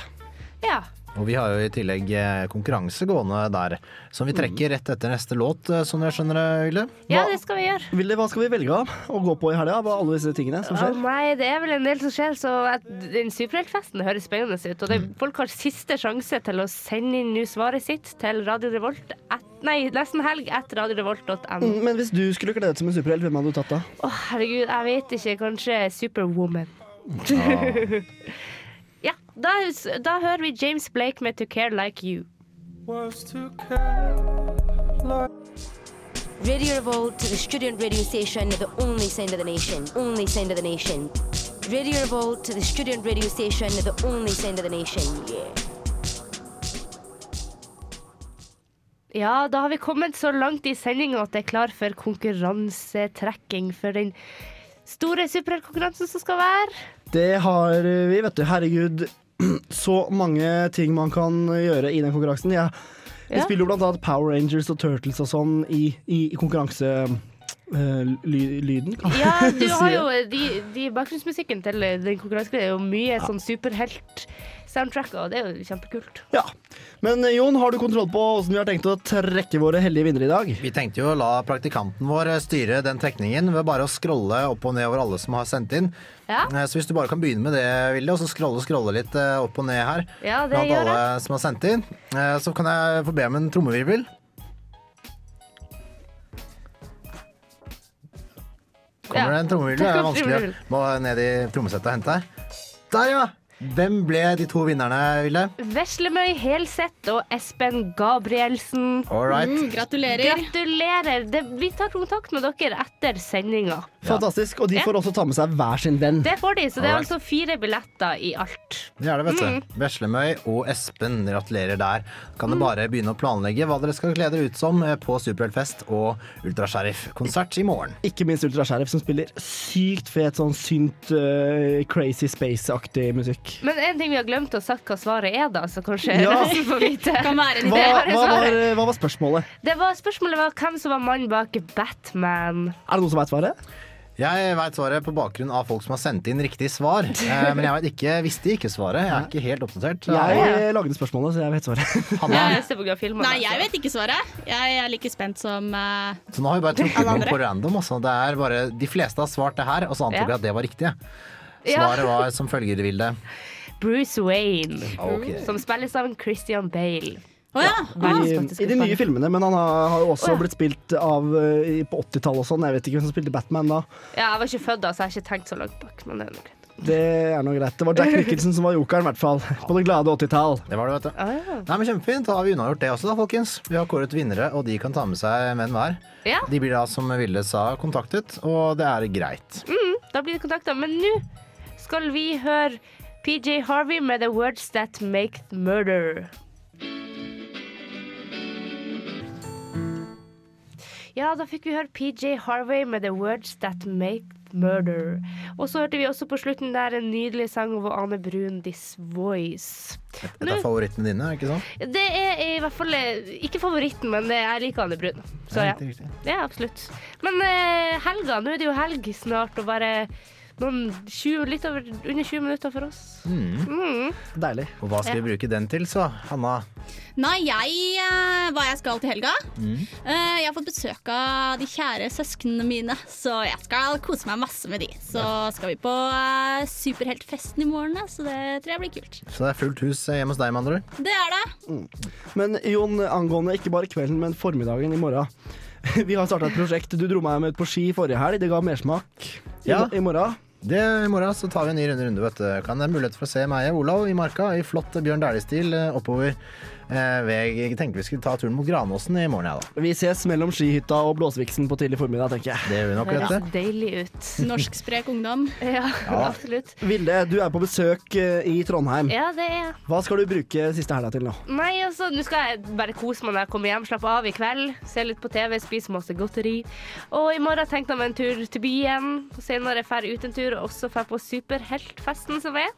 Ja.
Og vi har jo i tillegg eh, konkurranse gående der, som vi trekker rett etter neste låt, sånn jeg skjønner det, Vilde.
Ja, det skal vi gjøre.
Vilde, hva skal vi velge av å gå på i helga? Hva alle disse tingene som
skjer?
skjer?
nei, det er vel en del som skjer, så at den superheltfesten høres spennende ut. Og det, folk har siste sjanse til å sende inn nå svaret sitt til Radio Revolt at, Nei, nesten helg etter radiorevolt.no.
Mm, Men hvis du skulle kledd deg som en superhelt, hvem hadde du tatt da?
Å, herregud, jeg vet ikke. Kanskje Superwoman. ja, *laughs* da, da hører vi James Blake med To Care Like You.
Radio Revolt, the student radio station, the only sound of the nation. Only sound of the nation. Radio Revolt, the student radio station, the only sound of the nation. Yeah.
Ja, da har vi kommet så langt i sendinga at det er klar for konkurransetrekking for den store superheltkonkurransen som skal være.
Det har vi, vet du. Herregud, *clears throat* så mange ting man kan gjøre i den konkurransen. Jeg, jeg
Ja.
spiller jo blant annet Power Rangers og Turtles og sånn i, i, i konkurranselyden.
Ja, *laughs* du har jo de, de bakgrunnsmusikken til den konkurransen er jo mye sånn superhelt-soundtrack, og det er jo kjempekult.
Ja. Men eh, Jon, har du kontroll på hvordan vi har tenkt å trekke våre heldige vinnere i dag?
Vi tenkte jo å la praktikanten vår eh, styre den trekningen ved bare å scrolle opp og ned over alle som har sendt inn.
Ja.
Eh, Så hvis du bare kan begynne med det, Vilde, og så scrolle scrolle litt opp og ned her
Ja, det
blant
gjør
alle
jeg.
som har sendt inn, eh, så kan jeg få be om en trommevirvel. Kommer
Ja.
det en trommevirvel?
Det
er vanskelig å må ned i trommesettet og hente her. Der, ja! Hvem ble de to vinnerne, Vilde?
Veslemøy Helseth og Espen Gabrielsen.
All right. Mm,
gratulerer.
Gratulerer. Det, vi tar kontakt med dere etter sendinga.
Fantastisk. Og de
Ja.
får også ta med seg hver sin venn.
Det får de, så det er
Alright.
altså fire billetter i alt.
Det er det, vet
Mm.
du. Veslemøy og Espen, gratulerer der. Kan
Mm.
dere bare begynne å planlegge hva dere skal kle dere ut som eh, på Superheltfest og Ultrasheriff-konsert i morgen.
Ikke minst Ultrasheriff, som spiller sykt fet sånn synt, uh, crazy space-aktig musikk.
Men en ting vi har glemt å sagt hva svaret er, da, så kanskje
Ja. *laughs*
resten får vite.
Kan være
Hva, hva, var, hva var spørsmålet?
Det var Spørsmålet var hvem som var mannen bak Batman.
Er det noen som veit svaret?
Jeg veit svaret på bakgrunn av folk som har sendt inn riktig svar. *laughs* Eh, Men jeg ikke, visste ikke svaret. Jeg er ikke helt oppdatert.
Jeg eh, lagde spørsmålet, så jeg vet svaret. *laughs*
Jeg filmen,
Nei, jeg vet ikke svaret. Jeg er like spent som uh,
Så nå har vi bare trukket noen på random. Altså. Det er bare, de fleste har svart det her, og så antok
Ja.
at det var riktig.
Ja.
Svaret var som følger, Vilde.
Bruce Wayne,
okay.
som spilles av Christian Bale.
Oh, ja.
Ja.
I, I de nye filmene, men han har, har jo også
oh, ja.
blitt spilt av eh, på 80-tallet og sånn. Jeg vet ikke hvem som spilte Batman da.
Ja, jeg var ikke født da, så jeg har ikke tenkt så langt bak. Men det er nok.
Det er noe greit. Det var Jack *laughs* Nicholson som var jokeren, i hvert fall. På det glade 80-tall.
Det var det, vet du.
Ah, ja.
Nei, men Kjempefint. Da har vi unnagjort det også, da, folkens. Vi har kåret vinnere, og de kan ta med seg menn hver.
Ja.
De blir da, som Vilde sa, kontaktet, og det er greit.
Mm, da blir de kontakta. Men nå skal vi høre PJ Harvey med 'The Words That Make Murder'. Ja, da fikk vi høre PJ Harvey med 'The Words That Make Murder'. Og så hørte vi også på slutten der en nydelig sang over Ane Brun, 'This Voice'.
Dette er favorittene dine, ikke sant?
Det er i hvert fall eh, ikke favoritten, men eh, jeg liker Ane Brun. Så
Ja.
Ja, absolutt. Men eh, helga, nå er det jo helg snart, og bare noen 20, litt over, under 20 minutter for oss. Mm.
Deilig.
Og hva skal vi bruke den til, så? Hanna?
Nei, jeg eh, Hva jeg skal til helga?
Mm.
Eh, jeg har fått besøk av de kjære søsknene mine, så jeg skal kose meg masse med de. Så skal vi på eh, superheltfesten i morgen, så det tror jeg blir kult.
Så det er fullt hus hjemme hos deg, med andre ord?
Det er det.
Men Jon, angående ikke bare kvelden, men formiddagen i morgen. *laughs* Vi har starta et prosjekt. Du dro meg med ut på ski forrige helg. Det ga mersmak i,
Ja.
i morgen.
Det, I morgen så tar vi en ny runde, runde vet du. Kan det være mulighet for å se meg og Olav i marka i flott Bjørn Dæhlie-stil eh, oppover. Eh, jeg tenkte vi skulle ta turen mot Granåsen i morgen, ja da.
Vi ses mellom skihytta og Blåsviksen på tidlig formiddag, tenker jeg.
Det gjør vi nok, vet du.
deilig ut.
Norsk sprek ungdom. *laughs*
Ja,
Ja.
absolutt.
Vilde, du er på besøk eh, i Trondheim.
Ja, det er jeg.
Hva skal du bruke siste helga til nå?
Nei, altså, nå skal jeg bare kose meg når jeg kommer hjem, slappe av i kveld. Se litt på TV, spise masse godteri. Og i morgen tenkte jeg meg en tur til byen. Senere drar ut en tur, og også drar på superheltfesten som er.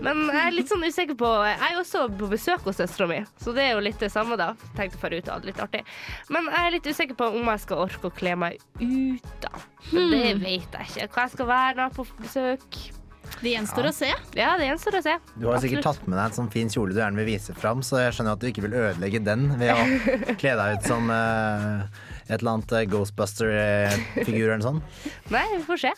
Men jeg er litt sånn usikker på Jeg er også på besøk hos søstera mi, så det er jo litt det samme, da. Tenkte å dra ut og ha det litt artig. Men jeg er litt usikker på om jeg skal orke å kle meg ut, da. Men Det
Hmm.
vet jeg ikke. Hva jeg skal være da på besøk.
Det gjenstår
Ja.
å se.
Ja, det gjenstår å se.
Du har sikkert
Absolutt.
tatt med deg en sånn fin kjole du gjerne vil vise fram, så jeg skjønner at du ikke vil ødelegge den ved å *laughs* kle deg ut som eh, et eller annet eh, Ghostbuster-figur eller noe sånt. *laughs*
Nei, vi får se.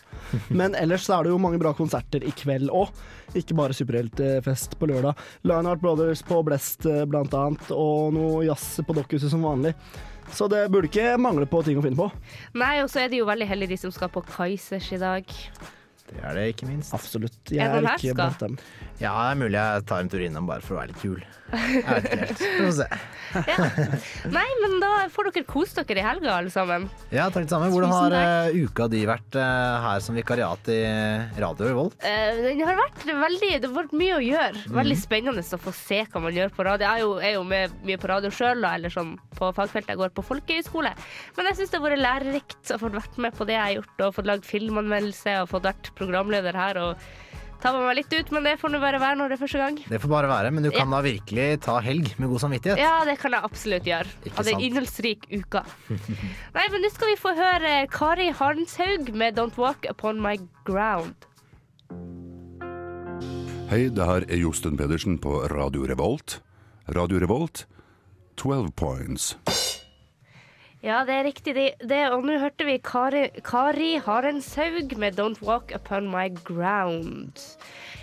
Men ellers så er det jo mange bra konserter i kveld òg. Ikke bare superheltfest på lørdag. Lionheart Brothers på Blest eh, blant annet, og noe jazz på Dokkhuset som vanlig. Så det burde ikke mangle på ting å finne på.
Nei, og så er de jo veldig heldige de som skal på Kaizers i dag.
Det er det ikke minst.
Absolutt.
Er
Jeg er,
er
ikke
skal?
blant dem.
Ja, det er mulig jeg tar en tur innom bare for å være litt kul. Jeg vet ikke helt. Vi får se. *laughs*
Nei, men da får dere kose dere i helga, alle sammen.
Ja, takk det samme. Hvordan har uh, uka di vært uh, her som vikariat i Radio Revolt?
Uh, det har vært veldig Det har vært mye å gjøre. Veldig spennende å få se hva man gjør på radio. Jeg er jo, er jo med mye på radio sjøl, eller sånn på fagfeltet. Jeg går på folkehøyskole. Men jeg syns det har vært lærerikt å få vært med på det jeg har gjort, og fått lagd filmanmeldelse og fått vært programleder her. og ta med meg litt ut, men det får nå bare være når det er første gang.
Det får bare være, men du kan
Ja.
da virkelig ta helg med god samvittighet.
Ja, det kan jeg absolutt gjøre.
Ikke
Hadde en innholdsrik uke. *laughs* Nei, men nå skal vi få høre Kari Harnshaug med 'Don't Walk Upon My Ground'.
Hei, det her er Josten Pedersen på Radio Revolt. Radio Revolt, 12 points.
Ja, det er riktig. Det, det, og nå hørte vi Kari, Kari saug med 'Don't Walk Upon My Ground'.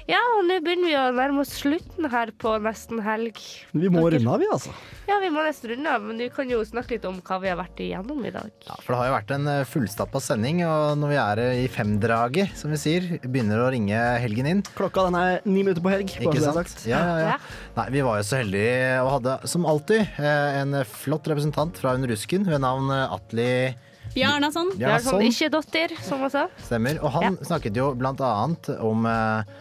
Ja, og nå begynner vi å nærme oss slutten her på nesten helg.
Vi må
Dere-
runde av, vi, altså.
Ja, vi må nesten runde av, men du kan jo snakke litt om hva vi har vært igjennom i dag.
Ja, for det har jo vært en eh, fullstappa sending, og når vi er eh, i femdraget, som vi sier, begynner å ringe helgen inn.
Klokka den er ni minutter på helg. bare
Ikke
så er
sant?
sagt.
Ja, ja, ja. Nei, vi var jo så heldige og hadde som alltid eh, en flott representant fra Under Rusken ved navn eh, Atli
Bjarnason.
Ja, sånn.
Ikke datter, som hun sa.
Stemmer. Og han snakket jo blant annet om eh,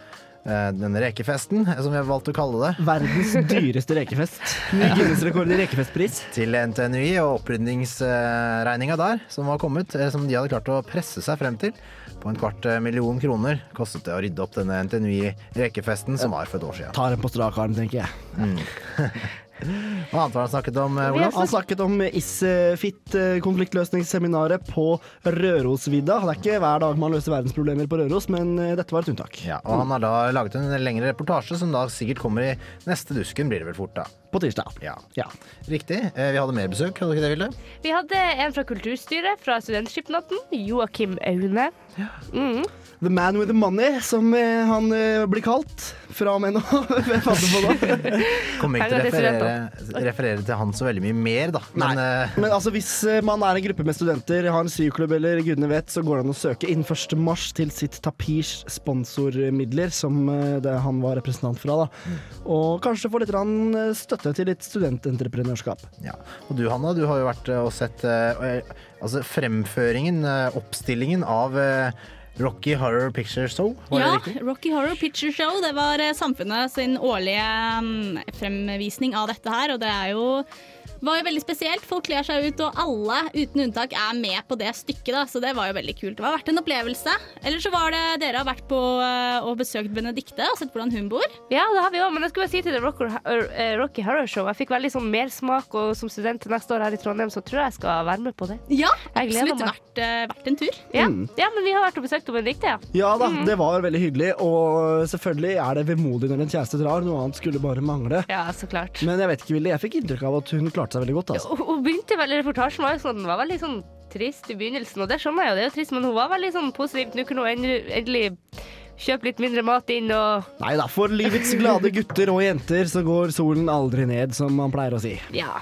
eh, denne rekefesten, som vi har valgt å kalle det.
Verdens dyreste rekefest. Ny Guinness-rekord i rekefestpris.
Til NTNUI og opprydningsregninga der, som var kommet, som de hadde klart å presse seg frem til. På en kvart million kroner kostet det å rydde opp denne NTNUI-rekefesten som var for et år siden.
Tar en på strak arm, tenker jeg.
Mm. *laughs* Hva annet var det han snakket om, Olav?
Han snakket om ISFIT, eh, konfliktløsningsseminaret på Rørosvidda. Det er ikke hver dag man løser verdensproblemer på Røros, men eh, dette var et unntak.
Ja, og han har da laget en lengre reportasje som da sikkert kommer i neste Dusken, blir det vel fort da.
På tirsdag.
Ja. Riktig. Eh, Vi hadde mer besøk, hadde du ikke det, Vilde?
Vi hadde en fra Kulturstyret fra Studentskipnaden, Joakim Aune. Mm.
The man with the money, som eh, han eh, blir kalt fra og med nå. *laughs* Hvem fant du på da?
Kommer ikke til å referere, referere til han så veldig mye mer, da. Men uh...
Men altså, hvis man er en gruppe med studenter, har en syklubb eller gudene vet, så går det an å søke innen 1. mars til sitt Tapirs sponsormidler, som det han var representant fra. da. Og kanskje få litt støtte til litt studententreprenørskap.
Ja. Og du Hanna, du har jo vært og sett altså fremføringen, oppstillingen av Rocky Horror Picture Show, var
Ja? Rocky Horror Picture Show. Det var eh, Samfunnet sin årlige mm, fremvisning av dette her, og det er jo var jo veldig spesielt. Folk kler seg ut, og alle uten unntak er med på det stykket. da, Så det var jo veldig kult. Det har vært en opplevelse. Eller så var det dere har vært på eh, og besøkt Benedicte og sett hvordan hun bor.
Ja, det har vi òg, men jeg skulle bare si til det Rocker, eh, Rocky Horror Show Jeg fikk veldig sånn mersmak, og som student til neste år her i Trondheim, så tror jeg jeg skal være med på det.
Ja, absolutt verdt, eh, verdt en tur.
Ja.
Mm.
ja, men vi har vært og besøkt Benedicte, ja.
Ja da,
mm.
det var veldig hyggelig, og selvfølgelig er det vemodig når en kjæreste drar. Noe annet skulle bare mangle.
Ja, så klart.
Men jeg vet ikke, Vilde, jeg fikk inntrykk av at hun klarte seg veldig godt. altså.
Hun hun begynte vel, Reportasjen var jo sånn, var veldig sånn trist i begynnelsen, og det skjønner jeg jo, det er jo trist, men hun var veldig sånn positiv. Nå kunne hun endelig, endelig kjøpe litt mindre mat inn og
Nei da, for livets glade gutter og jenter så går solen aldri ned, som man pleier å si.
Ja,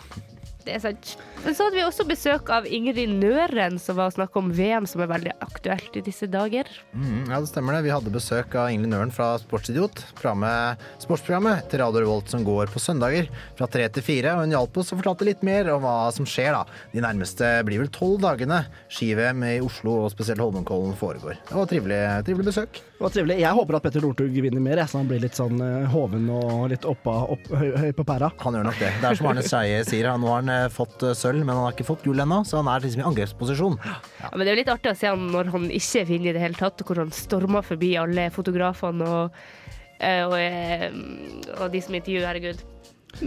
det er sant. Men så hadde vi også besøk av Ingrid Nøren, som var å snakke om VM, som er veldig aktuelt i disse dager.
Mm, ja, det stemmer det. Vi hadde besøk av Ingrid Nøren fra Sportsidiot. Programmet, sportsprogrammet til Radio Revolt som går på søndager fra tre til fire. Og hun hjalp oss og fortalte litt mer om hva som skjer da. De nærmeste blir vel tolv dagene ski-VM i Oslo og spesielt Holmenkollen foregår. Det var et trivelig, trivelig besøk.
Det var trivelig. Jeg håper at Petter Northug vinner mer, så han blir litt sånn eh, hoven og litt oppa, opp, høy, høy på pæra.
Han gjør nok det. Det er som Arne Skeie sier, nå har han eh, fått eh, sølv, men han har ikke fått gull ennå, så han er liksom i angrepsposisjon.
Ja, men det er jo litt artig å se han når han ikke vinner i det hele tatt, og hvor han stormer forbi alle fotografene og, eh, og, eh, og de som intervjuer, herregud.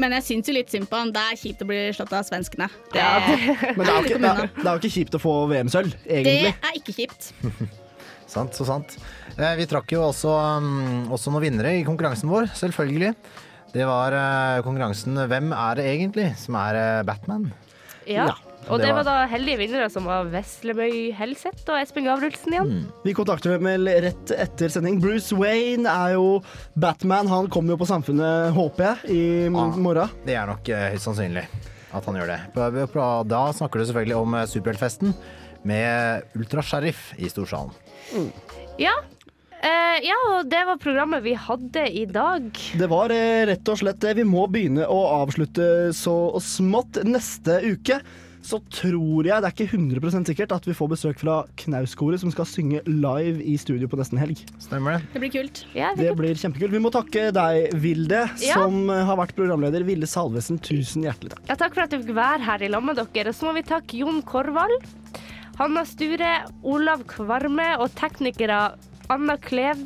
Men jeg syns jo litt synd på han. Det er kjipt å bli slått av svenskene. Det,
Ja, *laughs*
Men det er jo *laughs* ikke, det er, det er ikke kjipt å få VM-sølv,
det er ikke kjipt. *laughs*
Sant, så sant. Eh, Vi trakk jo også, mm, også noen vinnere i konkurransen vår, selvfølgelig. Det var konkurransen Hvem er det egentlig som er Batman?
Ja.
Ja,
Og
det
det
var-
var da heldige vinnere som var Veslemøy Helseth og Espen Gavrulsen igjen.
Vi kontakter dem vel rett etter sending. Bruce Wayne er jo Batman. Han kommer jo på Samfunnet, håper jeg, i morgen. morgen.
Det er nok eh, høyst sannsynlig at han gjør det. Da snakker du selvfølgelig om eh, superheltfesten med Ultrasheriff i Storsalen.
Ja. Eh, ja, og det var programmet vi hadde i dag.
Det var uh, rett og slett det. Vi må begynne å avslutte så smått. Neste uke så tror jeg, det er ikke 100 sikkert, at vi får besøk fra Knauskoret, som skal synge live i studio på nesten helg.
Stemmer det.
Det blir kult.
Det blir kjempekult. Vi må takke deg, Vilde,
Ja.
som har vært programleder. Vilde Salvesen, tusen hjertelig takk.
Ja, takk for at du fikk være her i lag med dere. Og så må vi takke Jon Korvald, Hanna Sture, Olav Kvarme og teknikere Anna Klev,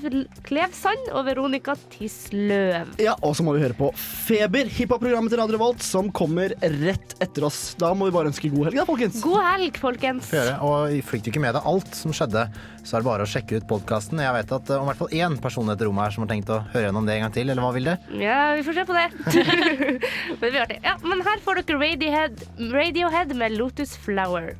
Klevsand og Veronica Tisløv.
Ja, Og så må vi høre på Feber, hiphop-programmet til Radio Revolt, som kommer rett etter oss. Da må vi bare ønske god helg, da, folkens.
God helg, folkens.
Få gjøre. Og fikk du ikke med deg alt som skjedde, så er det bare å sjekke ut podkasten. Jeg vet at eh, om i hvert fall én person i dette rommet her som har tenkt å høre gjennom det en gang til, eller hva vil det?
Ja, vi får se på det. *laughs* men, det blir artig. Ja, men her får dere Radiohead, Radiohead med Lotus Flower.